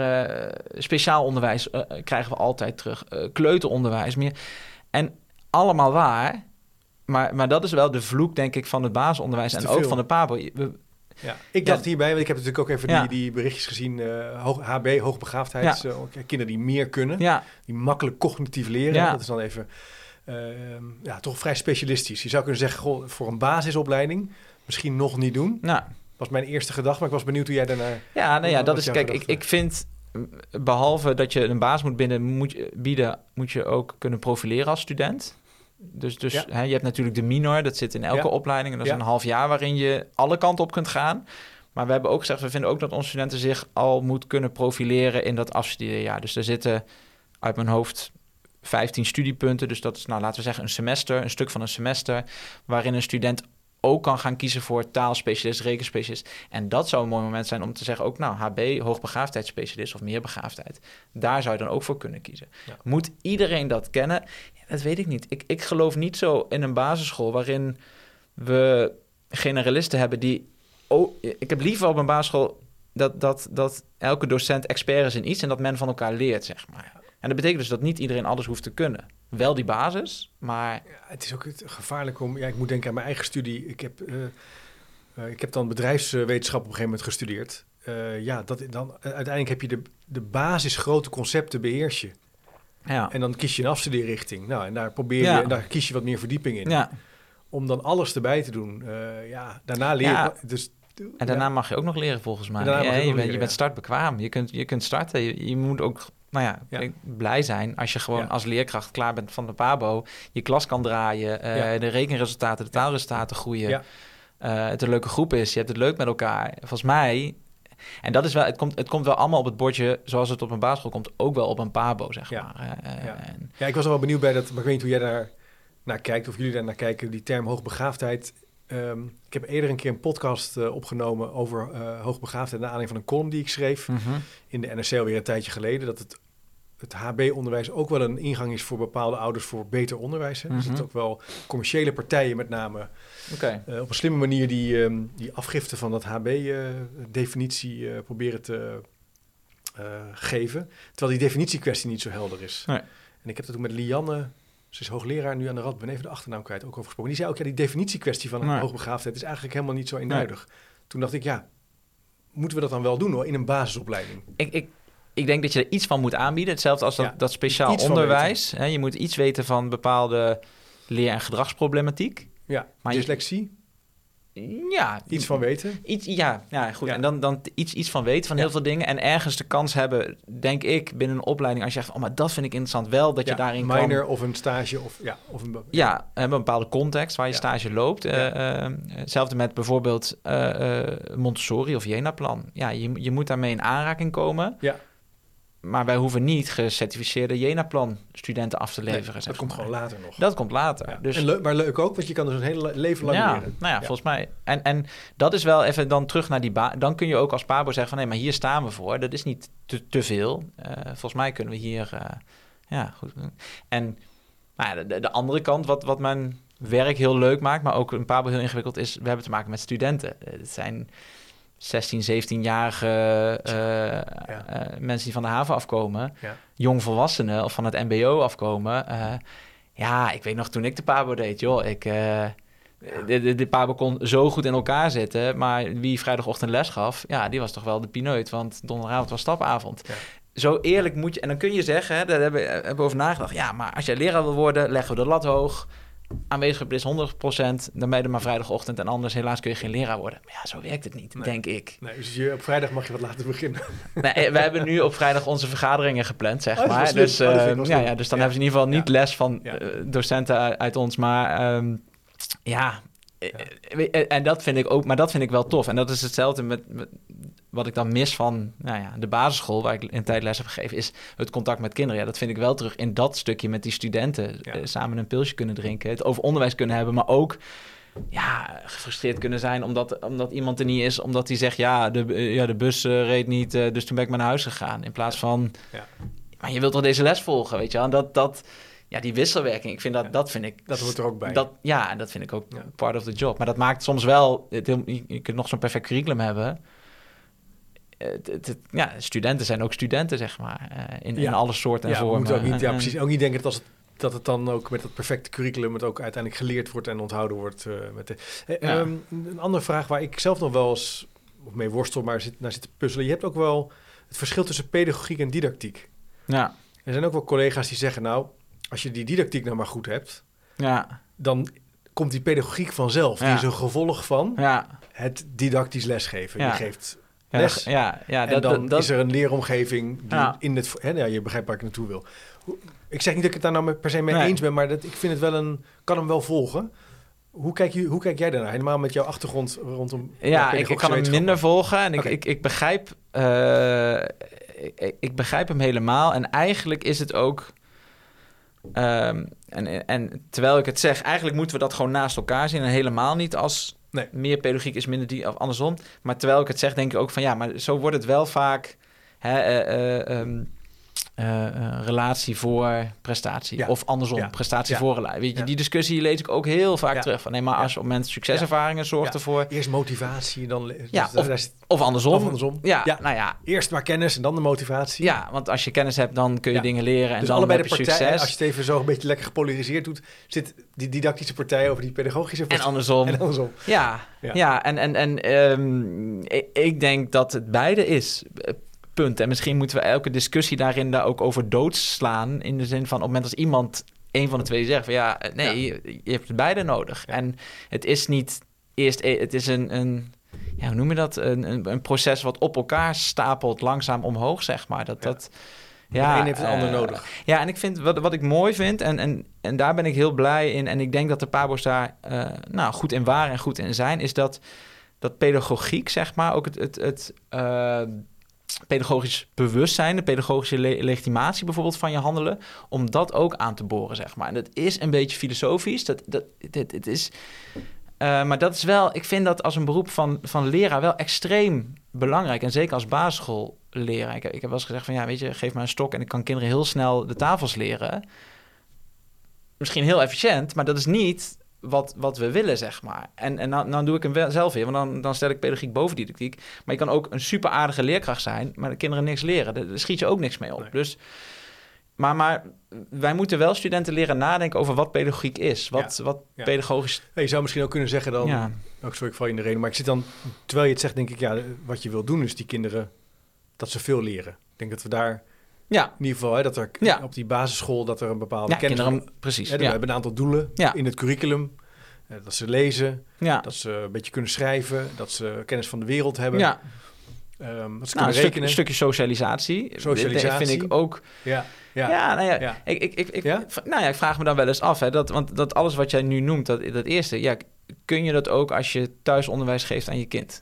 speciaal onderwijs krijgen we altijd terug. Kleuteronderwijs, meer. En allemaal waar. Maar, maar dat is wel de vloek, denk ik, van het basisonderwijs Is en ook van de PABO. We- Ja. Ik dacht hierbij, want ik heb natuurlijk ook even die, die berichtjes gezien, eh, hoog, HB, hoogbegaafdheid, Ja. zo, kinderen die meer kunnen, die makkelijk cognitief leren. Dat is dan even, ehm, ja, toch vrij specialistisch. Je zou kunnen zeggen, goh, voor een basisopleiding misschien nog niet doen. nou, was mijn eerste gedachte, maar ik was benieuwd hoe jij daarnaar... ja, nou ja, dat is... Kijk, ik, ik vind... Behalve dat je een baas moet binden, moet je, bieden, moet je ook kunnen profileren als student. Dus, dus Ja. hè, je hebt natuurlijk de minor, dat zit in elke Ja. opleiding. En dat is een half jaar waarin je alle kanten op kunt gaan. Maar we hebben ook gezegd, we vinden ook dat onze studenten zich al moet kunnen profileren in dat afstudeerjaar. Dus er zitten uit mijn hoofd 15 studiepunten. Dus dat is, nou, laten we zeggen, een semester, een stuk van een semester, waarin een student ook kan gaan kiezen voor taalspecialist, rekenspecialist. En dat zou een mooi moment zijn om te zeggen, ook nou, HB, hoogbegaafdheidsspecialist of meerbegaafdheid. Daar zou je dan ook voor kunnen kiezen. Ja. Moet iedereen dat kennen? Dat weet ik niet. Ik, ik geloof niet zo in een basisschool waarin we generalisten hebben die... Oh, ik heb liever op een basisschool dat, dat, dat elke docent expert is in iets en dat men van elkaar leert, zeg maar. En dat betekent dus dat niet iedereen alles hoeft te kunnen. Wel die basis, maar Ja, het is ook gevaarlijk om... Ja, ik moet denken aan mijn eigen studie. Ik heb, eh, eh, ik heb dan bedrijfswetenschap op een gegeven moment gestudeerd. Eh, ja, dat, dan, uiteindelijk heb je de, de basis grote concepten beheers je. Ja. En dan kies je een afstudeerrichting. Nou, en daar probeer je, Ja. en daar kies je wat meer verdieping in. ja. Om dan alles erbij te doen. Eh, ja, daarna leer je... Dus, En daarna mag je ook nog leren, volgens mij. Je je, je bent startbekwaam. Je kunt, je kunt starten. Je, je moet ook nou ja, blij zijn als je gewoon als leerkracht klaar bent van de PABO. Je klas kan draaien. eh. De rekenresultaten, de taalresultaten groeien. Eh, het een leuke groep is. Je hebt het leuk met elkaar. Volgens mij... En dat is wel, het komt, het komt wel allemaal op het bordje zoals het op een basisschool komt, ook wel op een pabo, zeg Ja. maar. Eh, eh, Ja. en- Ja, ik was er wel benieuwd bij dat, maar ik weet niet hoe jij daar naar kijkt, of jullie daar naar kijken, die term hoogbegaafdheid. Ehm, ik heb eerder een keer een podcast eh, opgenomen over eh hoogbegaafdheid, naar aanleiding van een column die ik schreef Mhm. in de NRC alweer een tijdje geleden, dat het, het HB-onderwijs ook wel een ingang is voor bepaalde ouders voor beter onderwijs. Hè. Dus dat ook wel commerciële partijen met name eh, op een slimme manier die, ehm, die afgifte van dat HB-definitie eh, proberen te eh, geven. Terwijl die definitiekwestie niet zo helder is. Nee. En ik heb dat ook met Lianne, ze is hoogleraar nu aan de Rad, ben even de achternaam kwijt, ook over gesproken. Die zei ook, ja, die definitiekwestie van een Nee. hoogbegaafdheid is eigenlijk helemaal niet zo eenduidig. Toen dacht ik, ja, moeten we dat dan wel doen hoor, in een basisopleiding? Ik, ik, ik denk dat je er iets van moet aanbieden. Hetzelfde als dat, Ja, dat speciaal onderwijs. Hè, je moet iets weten van bepaalde leer- en gedragsproblematiek. Ja, Maar je- dyslexie, Ja, iets van weten. Iets, ja, ja, goed. Ja. En dan, dan iets, iets van weten van heel veel dingen. En ergens de kans hebben, denk ik, binnen een opleiding... als je zegt, oh, maar dat vind ik interessant. Wel dat je daarin minor kan... of een stage of ja, of een... Ja, hebben een bepaalde context waar je stage loopt. Eh, eh, hetzelfde met bijvoorbeeld eh, eh, Montessori of Jena-plan. Ja, je, je moet daarmee in aanraking komen. Ja. Maar wij hoeven niet gecertificeerde Jena-plan studenten af te Nee, leveren. dat zeg komt maar. gewoon later nog. Dat komt later. Ja. Dus En leuk, maar leuk ook, want je kan dus een hele leven lang ja, leren. nou ja, Ja. volgens mij. En, en dat is wel even dan terug naar die baan. Dan kun je ook als Pabo zeggen van nee, maar hier staan we voor. Dat is niet te, te veel. Eh, volgens mij kunnen we hier, eh, ja, goed. En nou ja, de, de andere kant, wat, wat mijn werk heel leuk maakt, maar ook een Pabo heel ingewikkeld is, we hebben te maken met studenten. Eh, Het zijn 16, 17-jarige eh, eh, mensen die van de haven afkomen, Ja. jongvolwassenen of van het MBO afkomen. Eh, ja, ik weet nog toen ik de Pabo deed, joh, ik. de, de, de Pabo kon zo goed in elkaar zitten, maar wie vrijdagochtend les gaf, ja, die was toch wel de pineut, want donderdagavond was stapavond. Zo eerlijk moet je, en dan kun je zeggen, hè, daar hebben, hebben we over nagedacht, ja, maar als jij leraar wil worden, leggen we de lat hoog. Aanwezigheid is 100%, dan ben je er maar vrijdagochtend en anders helaas kun je geen leraar worden. Maar ja, zo werkt het niet, Nee. denk ik. Nee, dus je, op vrijdag mag je wat later beginnen. Nee, eh, we hebben nu op vrijdag onze vergaderingen gepland, zeg Oh, maar. Dus, Oh, eh, wel ja, ja, dus dan Ja. hebben ze in ieder geval niet les van eh, docenten uit, ons. Maar ehm, ja, eh, en dat vind ik ook, maar dat vind ik wel tof. En dat is hetzelfde met, met wat ik dan mis van nou ja, de basisschool, waar ik een tijd les heb gegeven, is het contact met kinderen. Ja, dat vind ik wel terug in dat stukje met die studenten. Ja. eh, samen een pilsje kunnen drinken, het over onderwijs kunnen hebben, maar ook ja, gefrustreerd kunnen zijn omdat, omdat iemand er niet is, omdat hij zegt, ja, de, eh, ja, de bus eh, reed niet, dus toen ben ik maar naar huis gegaan. In plaats van, Ja. maar je wilt toch deze les volgen, weet je wel? En dat, dat, ja, die wisselwerking, ik vind dat, Ja. dat vind ik... Dat hoort er ook bij. Dat, ja, en dat vind ik ook Ja. part of the job. Maar dat maakt soms wel... Het, je kunt nog zo'n perfect curriculum hebben. Het, ja, studenten zijn ook studenten, zeg maar. eh, in, in alle soorten en ja, vormen. moeten ook niet, ja, precies, ook niet denken dat, als het, dat het dan ook met het perfecte curriculum het ook uiteindelijk geleerd wordt en onthouden wordt. eh, met de, Eh, Ja. ehm, een andere vraag waar ik zelf nog wel eens of mee worstel, maar zit, naar zit te puzzelen. Je hebt ook wel het verschil tussen pedagogiek en didactiek. Ja, Er zijn ook wel collega's die zeggen, nou, als je die didactiek nou maar goed hebt, ja, dan komt die pedagogiek vanzelf. Die Ja. is een gevolg van ja. het didactisch lesgeven. Ja. Je geeft Ja, les ja, ja en dat, dan dat, is er een leeromgeving die Ja. in het... Hè, ja, je begrijpt waar ik naartoe wil. Ik zeg niet dat ik het daar nou met- per se mee Nee. eens ben, maar dat, ik vind het wel een... kan hem wel volgen. Hoe kijk, je, hoe kijk jij daarnaar? Helemaal met jouw achtergrond rondom... Ja, ik, ik kan hem minder volgen en ik, ik, ik begrijp... eh, ik, ik begrijp hem helemaal. En eigenlijk is het ook... ehm, en, en terwijl ik het zeg, eigenlijk moeten we dat gewoon naast elkaar zien... en helemaal niet als Nee. meer pedagogiek is minder die... of andersom. Maar terwijl ik het zeg, denk ik ook van... ja, maar zo wordt het wel vaak... Hè, eh, eh, ehm, eh, eh, relatie voor prestatie. Ja. Of andersom, Ja. prestatie Ja. voor relatie. Weet je, die discussie lees ik ook heel vaak terug. Van, nee, maar als op mensen succeservaringen zorgt ervoor... Eerst motivatie, dan... Ja, dus zit- Of andersom. Of andersom. Ja, Ja. nou ja. Eerst maar kennis en dan de motivatie. Ja, want als je kennis hebt, dan kun je dingen leren en dus dan allebei heb de je partijen, succes. als je het even zo een beetje lekker gepolariseerd doet... zit die didactische partij over die pedagogische En partij. andersom. En andersom. Ja, Ja. en, en, en ik, ik denk dat het beide is. Punt. En misschien moeten we elke discussie daarin daar ook over doodslaan. In de zin van op het moment als iemand een van de twee zegt van ja, eh, nee, Je, je hebt beide nodig. Ja. En het is niet eerst, e- het is een, een ja, hoe noem je dat? Een, een, een proces wat op elkaar stapelt, langzaam omhoog, zeg maar. Dat, Ja. dat, de ja, een heeft het ander eh, nodig. Ja, en ik vind wat, wat ik mooi vind, en, en, en daar ben ik heel blij in, en ik denk dat de Pabo's daar eh, nou, goed in waren en goed in zijn, is dat, dat pedagogiek, zeg maar, ook het, het, het pedagogisch bewustzijn, de pedagogische le- legitimatie bijvoorbeeld van je handelen, om dat ook aan te boren, zeg maar. En dat is een beetje filosofisch, dat, dat, het is... eh, maar dat is wel, ik vind dat als een beroep van, van leraar wel extreem belangrijk. En zeker als basisschoolleraar. Ik, ik heb wel eens gezegd van ja, weet je, geef me een stok en ik kan kinderen heel snel de tafels leren. Misschien heel efficiënt, maar dat is niet wat, wat we willen, zeg maar. En, en dan, dan doe ik hem wel zelf weer, want dan, dan stel ik pedagogiek boven didactiek. Maar je kan ook een super aardige leerkracht zijn, maar de kinderen niks leren. Daar, daar schiet je ook niks mee op. Nee. Dus, maar, maar wij moeten wel studenten leren nadenken over wat pedagogiek is. Wat, wat ja. pedagogisch... Ja, je zou misschien ook kunnen zeggen dan... Ja, Ook sorry, ik val je in de reden. Maar ik zit dan, terwijl je het zegt, denk ik, ja, wat je wil doen is die kinderen, dat ze veel leren. Ik denk dat we daar, ja, in ieder geval, hè, dat er Ja. op die basisschool, dat er een bepaalde ja kennis... kinderen, precies. Hè, we hebben een aantal doelen in het curriculum. Eh, dat ze lezen, dat ze een beetje kunnen schrijven, dat ze kennis van de wereld hebben. ja. ehm, dat ze Nou, een, stuk- een stukje socialisatie. Socialisatie. Dat vind ik ook. Ja, Ja, ja, nou ja, ja. Ik, ik, ik, ik, Ja? v- nou ja, ik vraag me dan wel eens af, hè, dat, want dat alles wat jij nu noemt, dat, dat eerste, ja, kun je dat ook als je thuisonderwijs geeft aan je kind?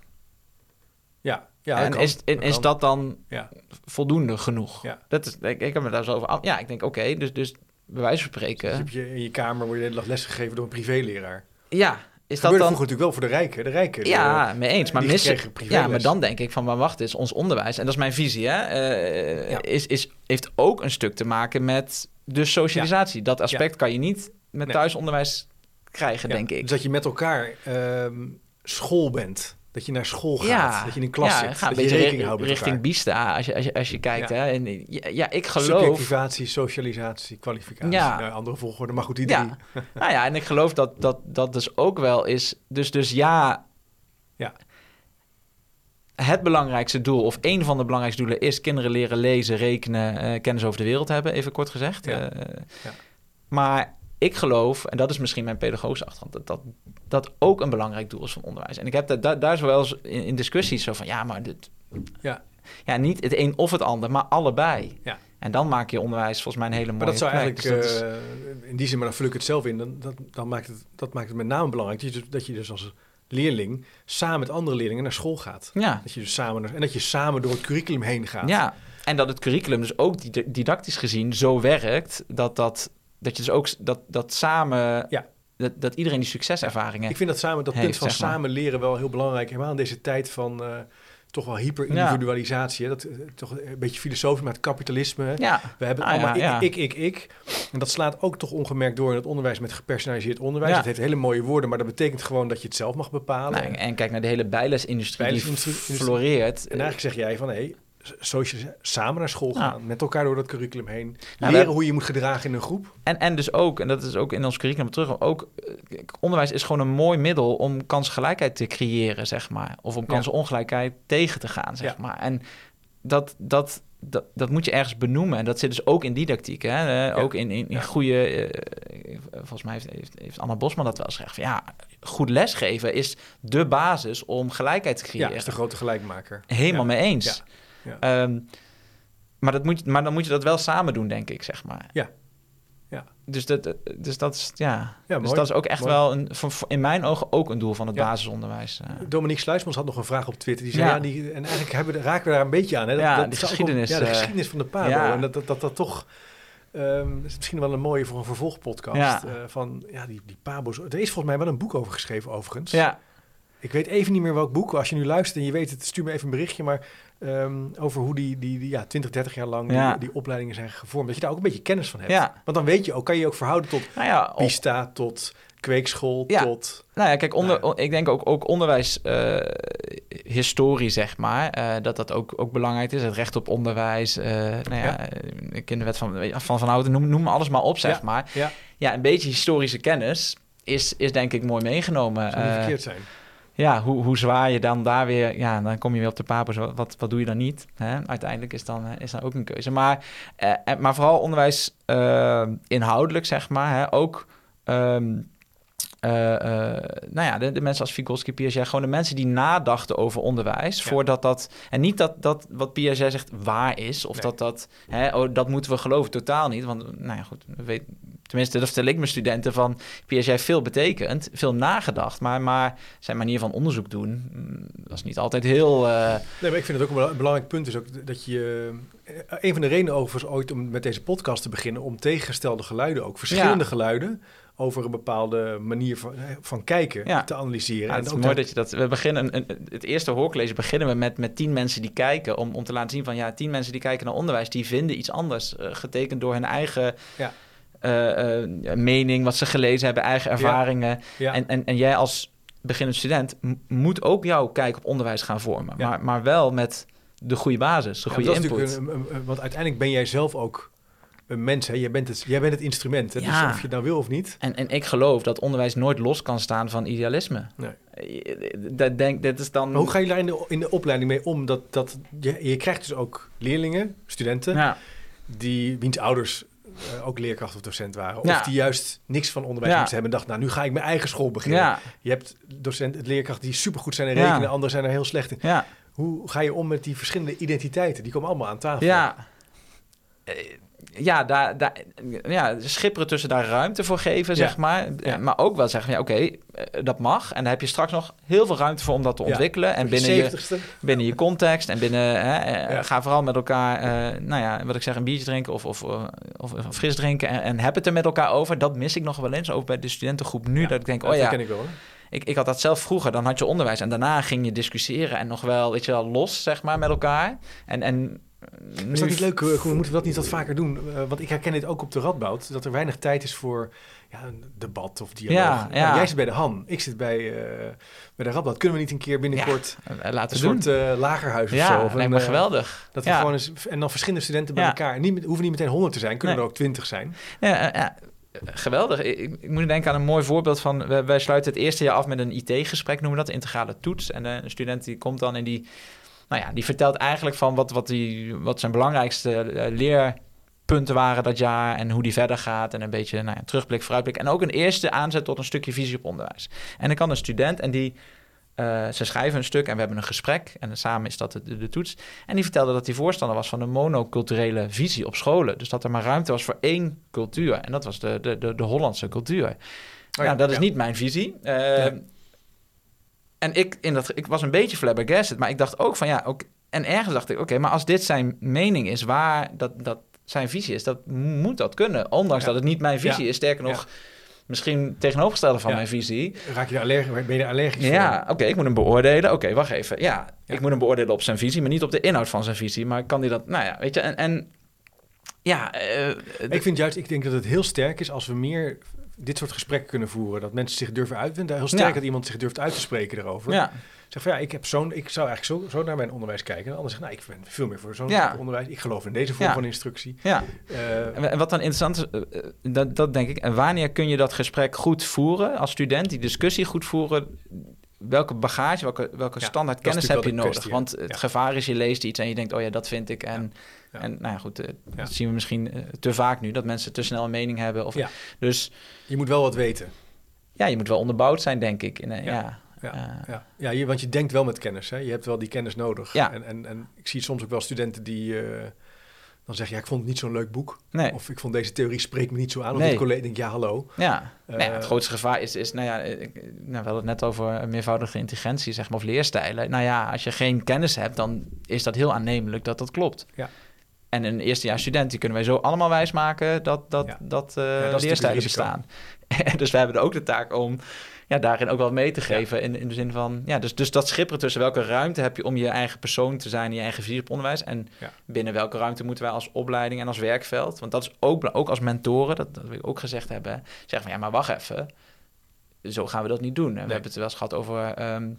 ja, ja, en kan. is, en is dat dan Ja. voldoende genoeg? Ja. Dat is, ik, ik heb me daar zo over. Ja, ik denk, oké, dus, dus bij wijze van Dus spreken. heb je in je kamer word je de hele dag lesgegeven door een privéleraar. Ja, is Dat dat dan. vroeger natuurlijk wel voor de rijken. De rijken de- Ja, mee eens. Maar missen. Ja, maar dan denk ik van, maar wacht eens, ons onderwijs, en dat is mijn visie, hè, eh, Ja. is, is, heeft ook een stuk te maken met de socialisatie. Dat aspect kan je niet met thuisonderwijs krijgen, Ja, denk ik. Dus dat je met elkaar ehm, school bent. Dat je naar school gaat. Ja, dat je in een klas ja, zit. ga een dat je beetje rekening houdt met richting elkaar. Bista als je, als je, als je kijkt. Ja. Hè? En, ja, ja, ik geloof... Subjectivatie, socialisatie, kwalificatie. Nou, andere volgorde, maar goed. Ja, nou ja, en ik geloof dat dat, dat dus ook wel is... Dus, dus ja... Ja. Het belangrijkste doel, of een van de belangrijkste doelen... is kinderen leren lezen, rekenen, eh, kennis over de wereld hebben, even kort gezegd. Ja. Eh, Ja. Maar ik geloof, en dat is misschien mijn pedagogische achtergrond... dat dat, dat ook een belangrijk doel is van onderwijs. En ik heb dat, daar, daar is wel eens in, in discussies zo van... ja, maar dit, Ja. ja, niet het een of het ander, maar allebei. Ja. En dan maak je onderwijs volgens mij een hele mooie Maar dat zou plek. eigenlijk, Dus dat is- eh, in die zin, maar dan vul ik het zelf in. Dan, dat, dan maakt het, dat maakt het met name belangrijk dat je, dus- dat je dus als leerling samen met andere leerlingen naar school gaat. Ja. Dat je dus samen, en dat je samen door het curriculum heen gaat. Ja, en dat het curriculum dus ook did- didactisch gezien zo werkt dat, dat, dat je dus ook dat, dat samen, Ja. Dat, dat iedereen die succeservaringen. Ik vind dat samen dat Heeft, punt van zeg maar. samen leren wel heel belangrijk. Helemaal in deze tijd van eh, toch wel hyper-individualisatie. Dat eh, toch een beetje filosofisch, maar het kapitalisme. ja, We hebben Ah, allemaal ja, ik, ik, ik, ik. En dat slaat ook toch ongemerkt door in het onderwijs met gepersonaliseerd onderwijs. Het heeft hele mooie woorden, maar dat betekent gewoon dat je het zelf mag bepalen. nou, en kijk naar de hele bijlesindustrie die floreert. En eigenlijk zeg jij van, hé, socialis- samen naar school Ja. gaan, met elkaar door dat curriculum heen. we leren hoe je moet gedragen in een groep. En, en dus ook, en dat is ook in ons curriculum terug, ook eh, onderwijs is gewoon een mooi middel om kansgelijkheid te creëren, zeg maar. Of om Ja. kansenongelijkheid tegen te gaan, zeg Ja. maar. En dat, dat, dat, dat moet je ergens benoemen. En dat zit dus ook in didactiek, hè? Eh, ook in, in, in Ja. goede... eh, volgens mij heeft, heeft, heeft Anna Bosman dat wel eens gezegd. Van, ja, goed lesgeven is de basis om gelijkheid te Ja, creëren. is de grote gelijkmaker. Helemaal Ja. mee eens. Ja. Ehm, maar, dat moet, maar dan moet je dat wel samen doen, denk ik, zeg maar. Ja. Ja. Dus dat, dus dat is, ja. Ja, dus dat is ook echt Mooi. wel, een, in mijn ogen, ook een doel van het Ja. basisonderwijs. eh. Dominique Sluismans had nog een vraag op Twitter. Die zei, ja, die, en eigenlijk hebben raken we daar een beetje aan. Hè? Dat, Ja, dat ook geschiedenis, ja, de eh, geschiedenis van de Pabo. ja. En dat dat, dat, dat toch... ehm, is misschien wel een mooie voor een vervolgpodcast. Ja. eh, van, ja, die, die Pabo's. Er is volgens mij wel een boek over geschreven, overigens. Ja, Ik weet even niet meer welk boek. Als je nu luistert en je weet het, stuur me even een berichtje. Maar ehm, over hoe die, die, die ja, 20, 30 jaar lang Ja. die, die opleidingen zijn gevormd. Dat je daar ook een beetje kennis van hebt. ja. Want dan weet je ook, kan je je ook verhouden tot Nou ja, op- Pista, tot kweekschool, tot... nou ja kijk, onder, Nou ik denk ook, ook onderwijs, eh, historie, zeg maar, eh, dat dat ook, ook belangrijk is. Het recht op onderwijs, eh nou ja, kinderwet van, van Van Houten, noem, noem alles maar op, zeg Ja. maar. Ja, Ja, een beetje historische kennis is, is denk ik mooi meegenomen. zou niet verkeerd zijn. Ja, hoe, hoe zwaar je dan daar weer... Ja, dan kom je weer op de papers. Wat, wat, doe je dan niet? Hè? Uiteindelijk is dan, eh, is dan ook een keuze. Maar, eh, eh, maar vooral onderwijs eh, inhoudelijk, zeg maar. Hè? Ook... ehm, eh, eh, nou ja, de, de mensen als Vygotsky, Piaget, gewoon de mensen die nadachten over onderwijs, Ja. voordat dat, en niet dat, dat wat Piaget zegt waar is, of Nee. dat dat, hè, oh, dat moeten we geloven, totaal niet, want, nou ja, goed, we weten, tenminste, dat vertel ik mijn studenten van, Piaget veel betekent, veel nagedacht, maar, maar zijn manier van onderzoek doen, mm, was niet altijd heel, eh, Nee, maar ik vind het ook een bela- een belangrijk punt is ook dat je... eh, Een van de redenen overigens ooit om met deze podcast te beginnen... om tegengestelde geluiden, ook verschillende Ja. geluiden... over een bepaalde manier van, eh, van kijken Ja. te analyseren. Ja, het is mooi dat je dat. We beginnen een, het eerste hoorcollege beginnen we met, met tien mensen die kijken. Om, om te laten zien van ja, tien mensen die kijken naar onderwijs, die vinden iets anders. getekend door hun eigen Ja. Eh, eh, mening, wat ze gelezen hebben, eigen ervaringen. Ja. En, en, en jij als beginnend student moet ook jouw kijk op onderwijs gaan vormen. Ja. Maar, maar wel met de goede basis, de goede input. een- een- een- want uiteindelijk ben jij zelf ook een mens. Hè? Jij, bent het, jij bent het instrument. Hè? Ja. Dus of je het nou wil of niet. En, en ik geloof dat onderwijs nooit los kan staan van idealisme. Nee. Eh, Dat, denk, dat is dan... Maar hoe ga je daar in de, in de opleiding mee om? Dat, dat, je, je krijgt dus ook leerlingen, studenten... Die wiens ouders eh, ook leerkracht of docent waren. Ja. Of die juist niks van onderwijs Ja. moesten hebben en dacht, nou, nu ga ik mijn eigen school beginnen. Ja, Je hebt docent, leerkrachten die supergoed zijn in rekenen, anderen zijn er heel slecht in. Hoe ga je om met die verschillende identiteiten? Die komen allemaal aan tafel. Ja. Ja, daar, daar, ja, schipperen tussen daar ruimte voor geven, Ja. zeg maar. Ja. Eh, Maar ook wel zeggen, ja, oké, eh, dat mag. En daar heb je straks nog heel veel ruimte voor om dat te ontwikkelen. En binnen je, 70ste. binnen je context en binnen... Hè, eh. Ga vooral met elkaar, nou ja, wat ik zeg, een biertje drinken of, of, of, of fris drinken. En, en heb het er met elkaar over. Dat mis ik nog wel eens, ook bij de studentengroep nu. Dat ik denk, dat oh ja, ken ik wel. ik, ik had dat zelf vroeger. Dan had je onderwijs en daarna ging je discussiëren. En nog wel, weet je wel, los, zeg maar, met elkaar. En, en nu... Is dat niet leuk? eh, Koen? Moeten we dat niet wat vaker doen? Eh, want ik herken dit ook op de Radboud. Dat er weinig tijd is voor ja, een debat of dialoog. Ja, ja. Nou, jij zit bij de Han. Ik zit bij, eh, bij de Radboud. Kunnen we niet een keer binnenkort Eh, laten een we doen. soort eh, lagerhuis of zo? Of lijkt me eh, geweldig. Dat we ja. gewoon eens, en dan verschillende studenten bij Ja. elkaar. En niet, hoeven niet meteen honderd te zijn, kunnen Nee. er ook twintig zijn. Ja, eh, ja, geweldig. Ik, moet denken aan een mooi voorbeeld van... Wij, wij sluiten het eerste jaar af met een IT-gesprek, noemen we dat, integrale toets. En eh, een student die komt dan en die, nou ja, die vertelt eigenlijk van wat, wat, die, wat zijn belangrijkste eh, leerpunten waren dat jaar... en hoe die verder gaat en een beetje nou ja, terugblik, vooruitblik. En ook een eerste aanzet tot een stukje visie op onderwijs. En dan kan een student en die... eh, ze schrijven een stuk en we hebben een gesprek. En samen is dat de, de, de toets. En die vertelde dat hij voorstander was van een monoculturele visie op scholen. Dus dat er maar ruimte was voor één cultuur. En dat was de, de, de, de Hollandse cultuur. Oh ja, ja, dat is ja. niet mijn visie. Eh, Ja. En ik, in dat, ik was een beetje flabbergasted, maar ik dacht ook van ja, ook, en ergens dacht ik, oké, maar als dit zijn mening is, waar dat, dat zijn visie is, dat moet dat kunnen. Ondanks dat het niet mijn visie is, sterker nog, misschien tegenovergestelde van mijn visie. Raak je er allergisch, ben je er allergisch Ja, oké, ik moet hem beoordelen. Oké, wacht even. Ja, ik moet hem beoordelen op zijn visie, maar niet op de inhoud van zijn visie. Maar kan die dat, nou ja, weet je, en, en ja. Uh, ik vind juist, ik denk dat het heel sterk is als we meer dit soort gesprekken kunnen voeren. Dat mensen zich durven uitvinden. Heel sterk dat iemand zich durft uit te spreken erover. Ja. Zeg van ja, ik heb zo'n, ik zou eigenlijk zo, zo naar mijn onderwijs kijken. En anders zeggen, nou, ik ben veel meer voor zo'n onderwijs. Ik geloof in deze vorm van instructie. Ja. Uh, en wat dan interessant is, uh, dat, dat denk ik. En wanneer kun je dat gesprek goed voeren als student, die discussie goed voeren? welke bagage, welke, welke standaard kennis heb je nodig? Want het gevaar is, je leest iets en je denkt, oh ja, dat vind ik. En, en nou ja, goed, uh, dat zien we misschien uh, te vaak nu, dat mensen te snel een mening hebben. Of, Dus, je moet wel wat weten. Ja, je moet wel onderbouwd zijn, denk ik. In, ja. Ja, uh, ja. ja je, want je denkt wel met kennis. Hè? Je hebt wel die kennis nodig. Ja. En, en, en ik zie soms ook wel studenten die dan zeg je, ja, ik vond het niet zo'n leuk boek. Nee. Of ik vond deze theorie spreekt me niet zo aan. Of nee. de collega denkt, ja, hallo. Ja, uh, het grootste gevaar is, is nou ja, ik, nou, we hadden het net over meervoudige intelligentie, zeg maar, of leerstijlen. Nou ja, als je geen kennis hebt, dan is dat heel aannemelijk dat dat klopt. Ja. En een eerstejaars student, die kunnen wij zo allemaal wijsmaken dat, dat, dat, uh, dat leerstijlen bestaan. dus wij hebben er ook de taak om ja, daarin ook wel mee te geven. In, in de zin van, ja, dus, dus dat schipperen tussen welke ruimte heb je om je eigen persoon te zijn, je eigen visie op onderwijs. En binnen welke ruimte moeten wij als opleiding en als werkveld, want dat is ook, ook als mentoren, dat, dat wil ik ook gezegd hebben, zeggen van ja, maar wacht even, zo gaan we dat niet doen. We hebben het wel eens gehad over ehm,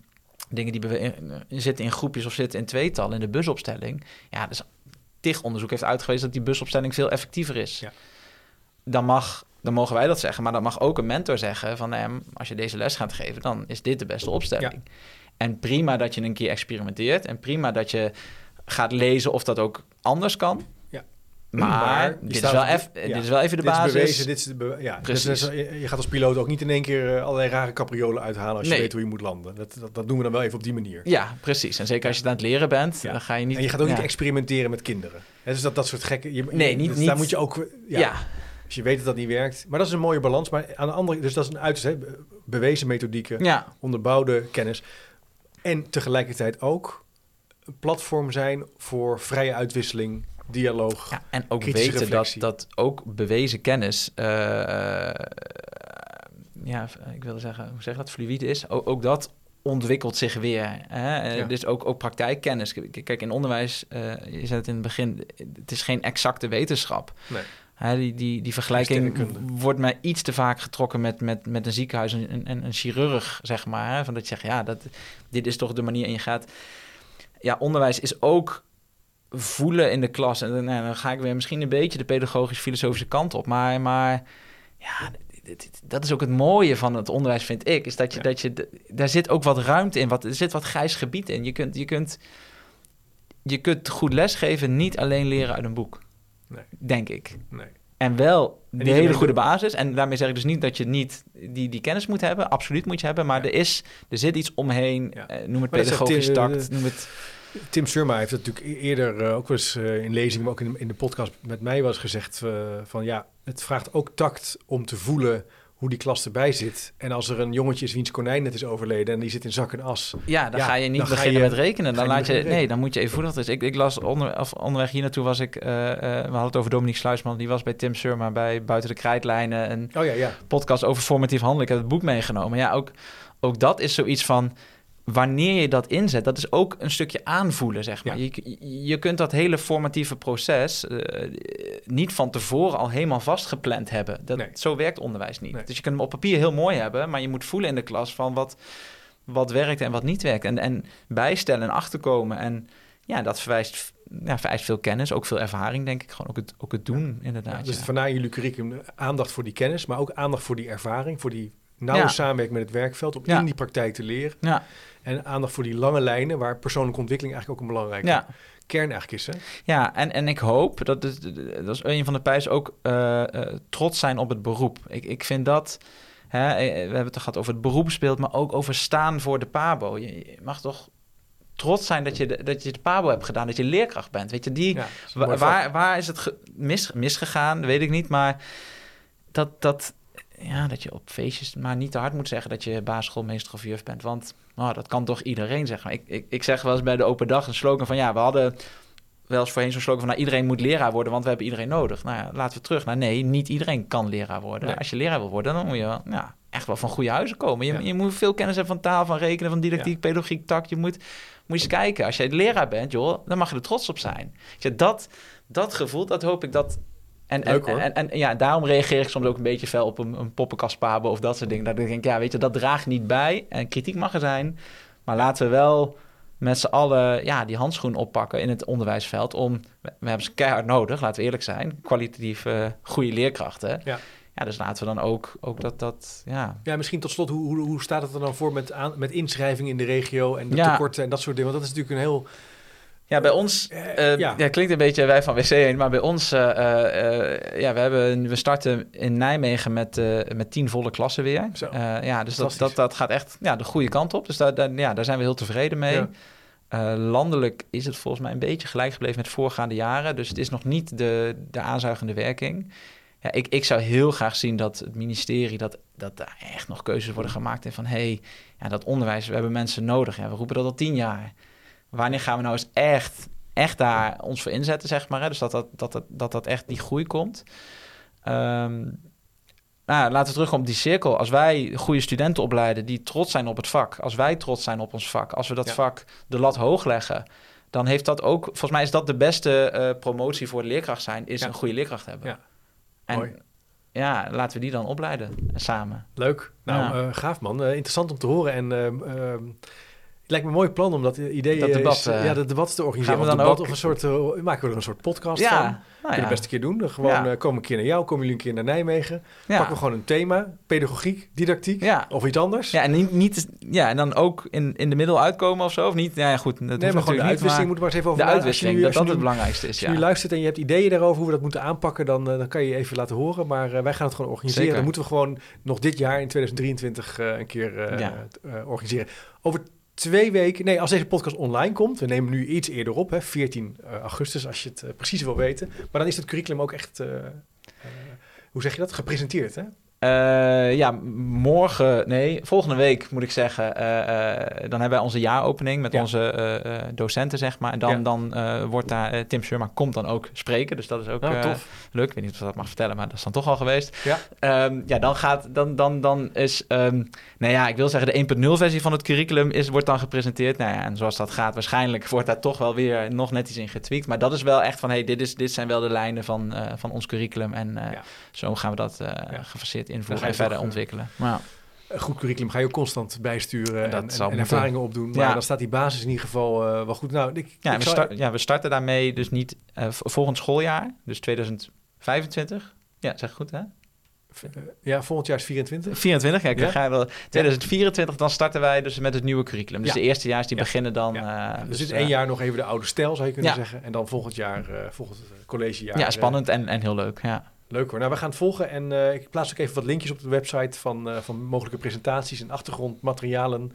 dingen die we in, zitten in groepjes of zitten in tweetal in de busopstelling. Ja, dus tig onderzoek heeft uitgewezen dat die busopstelling veel effectiever is. Ja. Dan mag dan mogen wij dat zeggen. Maar dat mag ook een mentor zeggen van hem, als je deze les gaat geven, dan is dit de beste opstelling. En prima dat je een keer experimenteert en prima dat je gaat lezen of dat ook anders kan. Maar, dit, is wel dit is wel even de basis. Bewezen, dit is de ja, Precies. je gaat als piloot ook niet in één keer uh, allerlei rare capriolen uithalen als je weet hoe je moet landen. Dat, dat, dat, doen we dan wel even op die manier. Ja, precies. En zeker als je het aan het leren bent, dan ga je niet... En je gaat ook niet experimenteren met kinderen. dus dat, dat soort gekke... Je, nee, niet, dus niet... Daar moet je ook... ja. Dus je weet dat dat niet werkt. Maar dat is een mooie balans. Maar aan de andere dus dat is een uiterst bewezen methodieken, ja. onderbouwde kennis. En tegelijkertijd ook een platform zijn voor vrije uitwisseling, dialoog. Ja, en ook weten dat, dat ook bewezen kennis, uh, ja, ik wilde zeggen, hoe zeg je dat, fluïde is. Ook, ook dat ontwikkelt zich weer. Hè? Ja. Dus ook, ook praktijkkennis. Kijk, in onderwijs, uh, je zei het in het begin, het is geen exacte wetenschap. Nee die, die, die vergelijking wordt mij iets te vaak getrokken met, met, met een ziekenhuis en, en een chirurg, zeg maar. Hè? Van dat je zegt, ja, dat, dit is toch de manier en je gaat... Ja, onderwijs is ook voelen in de klas. En nou, dan ga ik weer misschien een beetje de pedagogisch-filosofische kant op. Maar, maar ja, dat is ook het mooie van het onderwijs, vind ik. Is dat je, dat je daar zit ook wat ruimte in. Wat, er zit wat grijs gebied in. Je kunt, je kunt, je kunt goed lesgeven, niet alleen leren uit een boek. Nee. Denk ik. Nee. En wel de hele goede basis. En daarmee zeg ik dus niet dat je niet die, die kennis moet hebben. Absoluut moet je hebben. Maar er, is, er zit iets omheen. Eh, noem het pedagogisch tact. Noem het... Tim Surma heeft het natuurlijk e-, eerder uh, ook wel eens uh, in lezingen, maar ook in, in de podcast met mij was gezegd uh, van ja, het vraagt ook tact om te voelen hoe die klas erbij zit. En als er een jongetje is wiens konijn net is overleden en die zit in zak en as. Ja, dan ga je niet beginnen met rekenen. Dan laat je, nee, dan moet je even voelen. Dat is. Ik, ik las onder, of onderweg hier naartoe was ik, uh, uh, we hadden het over Dominique Sluisman, die was bij Tim Surma bij Buiten de Krijtlijnen. Een oh, ja, ja. podcast over formatief handelen. Ik heb het boek meegenomen. Ja, ook, ook dat is zoiets van wanneer je dat inzet, dat is ook een stukje aanvoelen, zeg maar. Je, je kunt dat hele formatieve proces uh, niet van tevoren al helemaal vastgepland hebben. Dat, Zo werkt onderwijs niet. Dus je kunt hem op papier heel mooi hebben, maar je moet voelen in de klas van wat, wat werkt en wat niet werkt. En, en bijstellen en achterkomen. En ja, dat verwijst, ja, vereist veel kennis, ook veel ervaring, denk ik. Gewoon ook het, ook het doen, inderdaad. dus ja. in jullie curriculum aandacht voor die kennis, maar ook aandacht voor die ervaring, voor die nauwe samenwerking met het werkveld, om in die praktijk te leren. Ja. En aandacht voor die lange lijnen, waar persoonlijke ontwikkeling eigenlijk ook een belangrijke kern eigenlijk is. Hè? Ja, en, en ik hoop, dat dat is een van de pijzen, ook uh, trots zijn op het beroep. Ik, ik vind dat... Hè, eh, we hebben het gehad over het beroep speelt, maar ook over staan voor de PABO. Je, mag toch trots zijn dat je, de, dat je de PABO hebt gedaan, dat je leerkracht bent. Weet je, die, waar, waar is het mis, misgegaan, weet ik niet, maar dat, dat, ja, dat je op feestjes maar niet te hard moet zeggen dat je basisschoolmeester of juf bent. Want oh, dat kan toch iedereen zeggen. Ik, ik, ik zeg wel eens bij de open dag een slogan van ja, we hadden wel eens voorheen zo'n slogan van nou, iedereen moet leraar worden, want we hebben iedereen nodig. Nou ja, laten we terug naar nee, niet iedereen kan leraar worden. Als je leraar wil worden, dan moet je wel, ja, echt wel van goede huizen komen. Je, je moet veel kennis hebben van taal, van rekenen, van didactiek, pedagogiek, tak. Je moet, moet je eens kijken. Als jij leraar bent, joh, dan mag je er trots op zijn. Je, dat, dat gevoel, dat hoop ik dat en, en, en, en, ja, daarom reageer ik soms ook een beetje fel op een, een poppenkastpabo of dat soort dingen. Dat ik denk, ja, weet je, dat draagt niet bij. En kritiek mag er zijn. Maar laten we wel met z'n allen ja, die handschoen oppakken in het onderwijsveld. Om, we hebben ze keihard nodig, laten we eerlijk zijn. Kwalitatief uh, goede leerkrachten. Ja. Ja, dus laten we dan ook, ook dat, dat, ja... Ja, misschien tot slot, hoe, hoe, hoe staat het er dan voor met, aan, met inschrijving in de regio en de ja. tekorten en dat soort dingen? Want dat is natuurlijk een heel ja, bij ons, uh, ja. klinkt een beetje wij van WC 1, maar bij ons, uh, ja, we, hebben, we starten in Nijmegen met, met tien volle klassen weer. ja, dus dat, dat, dat gaat echt ja, de goede kant op. Dus daar, daar, ja, daar zijn we heel tevreden mee. Ja. landelijk is het volgens mij een beetje gelijk gebleven met voorgaande jaren. Dus het is nog niet de, de aanzuigende werking. Ja, ik, ik zou heel graag zien dat het ministerie, dat, dat daar echt nog keuzes worden gemaakt. En van, hé, hey, ja, dat onderwijs, we hebben mensen nodig. Ja, we roepen dat al tien jaar wanneer gaan we nou eens echt, echt daar ons voor inzetten, zeg maar. Hè? Dus dat dat, dat, dat, dat, dat echt die groei komt. Um, nou, laten we terugkomen op die cirkel. Als wij goede studenten opleiden die trots zijn op het vak, als wij trots zijn op ons vak, als we dat vak de lat hoog leggen, dan heeft dat ook, volgens mij is dat de beste uh, promotie voor de leerkracht zijn, is een goede leerkracht hebben. Ja. En, Mooi. Ja, laten we die dan opleiden samen. Leuk. Nou, uh, gaaf man. Uh, interessant om te horen. En ehm, het lijkt me een mooi plan om dat idee dat debat, uh, ja, dat debat te organiseren. Gaan we dan debat ook... of een soort, uh, maken we er een soort podcast ja, van. Nou Kun je ja. best een keer doen. Dan gewoon ja. uh, komen een keer naar jou, komen jullie een keer naar Nijmegen. Ja. Pakken we gewoon een thema, pedagogiek, didactiek of iets anders. Ja, en niet, niet ja, en dan ook in, in de middel uitkomen of zo, of niet? Ja, goed. Dat nee, maar gewoon de uitwisseling moeten we maar eens even over De uitwisseling, nu, dat, dat het belangrijkste is, Als je nu luistert en je hebt ideeën daarover hoe we dat moeten aanpakken, dan, dan kan je even laten horen. Maar wij gaan het gewoon organiseren. Zeker. Dan moeten we gewoon nog dit jaar in 2023 een keer organiseren. Over twee weken, nee, als deze podcast online komt, we nemen nu iets eerder op, hè, 14 uh, eh, augustus, als je het uh, precies wil weten. Maar dan is het curriculum ook echt, uh, hoe zeg je dat, gepresenteerd, hè? Uh, ja, morgen, nee, volgende week moet ik zeggen. Uh, uh, dan hebben wij onze jaaropening met ja. onze docenten, zeg maar. En dan, ja. dan wordt daar Tim Schurma komt dan ook spreken. Dus dat is ook oh, leuk. Ik weet niet of dat mag vertellen, maar dat is dan toch al geweest. Ja, um, ja dan gaat, dan, dan, dan is, um, nou ja, ik wil zeggen, de 1.0 versie van het curriculum is, wordt dan gepresenteerd. Nou ja, en zoals dat gaat, waarschijnlijk wordt daar toch wel weer nog net iets in getweakt. Maar dat is wel echt van, hey, dit, is, dit zijn wel de lijnen van, van ons curriculum. En zo gaan we dat gefaseerd invoeren en verder ontwikkelen. Maar, een goed curriculum ga je ook constant bijsturen en, en, en ervaringen opdoen. Maar ja. dan staat die basis in ieder geval uh, wel goed. Nou, ik, ja, ik we start, ja, we starten daarmee dus niet uh, volgend schooljaar, dus 2025. Ja, zeg goed hè? Ja, volgend jaar is 24. 24, kijk, ja? ga wel. 2024, dan starten wij dus met het nieuwe curriculum. Dus ja. de eerste jaar die beginnen dan. Uh, dus, dus één jaar nog even de oude stijl, zou je kunnen zeggen. En dan volgend jaar, uh, volgend collegejaar. Ja, spannend en, en heel leuk. Ja. Leuk hoor. Nou, we gaan het volgen en uh, ik plaats ook even wat linkjes op de website van, uh, van mogelijke presentaties en achtergrondmaterialen.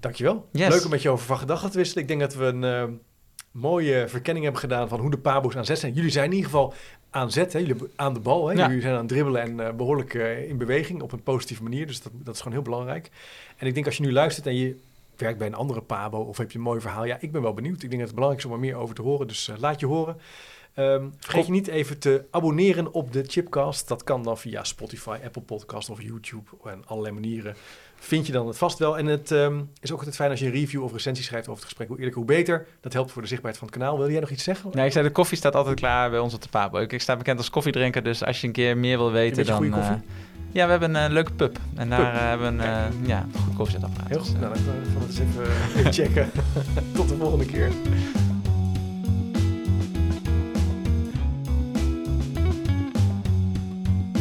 Dankjewel. Yes. Leuk om met je over van gedachten te wisselen. Ik denk dat we een uh, mooie verkenning hebben gedaan van hoe de Pabo's aan zet zijn. Jullie zijn in ieder geval aan zet, hè? jullie aan de bal. Hè? Ja. Jullie zijn aan het dribbelen en behoorlijk in beweging op een positieve manier. Dus dat, dat is gewoon heel belangrijk. En ik denk als je nu luistert en je werkt bij een andere Pabo of heb je een mooi verhaal. Ja, ik ben wel benieuwd. Ik denk dat het belangrijk is om er meer over te horen. Dus laat je horen. Um, vergeet je niet even te abonneren op de Chipcast. Dat kan dan via Spotify, Apple Podcast of YouTube en allerlei manieren. Vind je dan het vast wel. En het um, is ook altijd fijn als je een review of recensie schrijft over het gesprek. Hoe eerlijker, hoe beter. Dat helpt voor de zichtbaarheid van het kanaal. Wil jij nog iets zeggen? Nee, ik zei de koffie staat altijd klaar bij ons op de Pabo. Ik sta bekend als koffiedrinker, dus als je een keer meer wil weten, dan... Goede koffie? Uh, ja, we hebben een uh, leuke pub. En daar uh, hebben we een ja, goed koffiezetapparaat. Heel goed. Dus, nou, dan gaan we het eens even checken. Tot de volgende keer.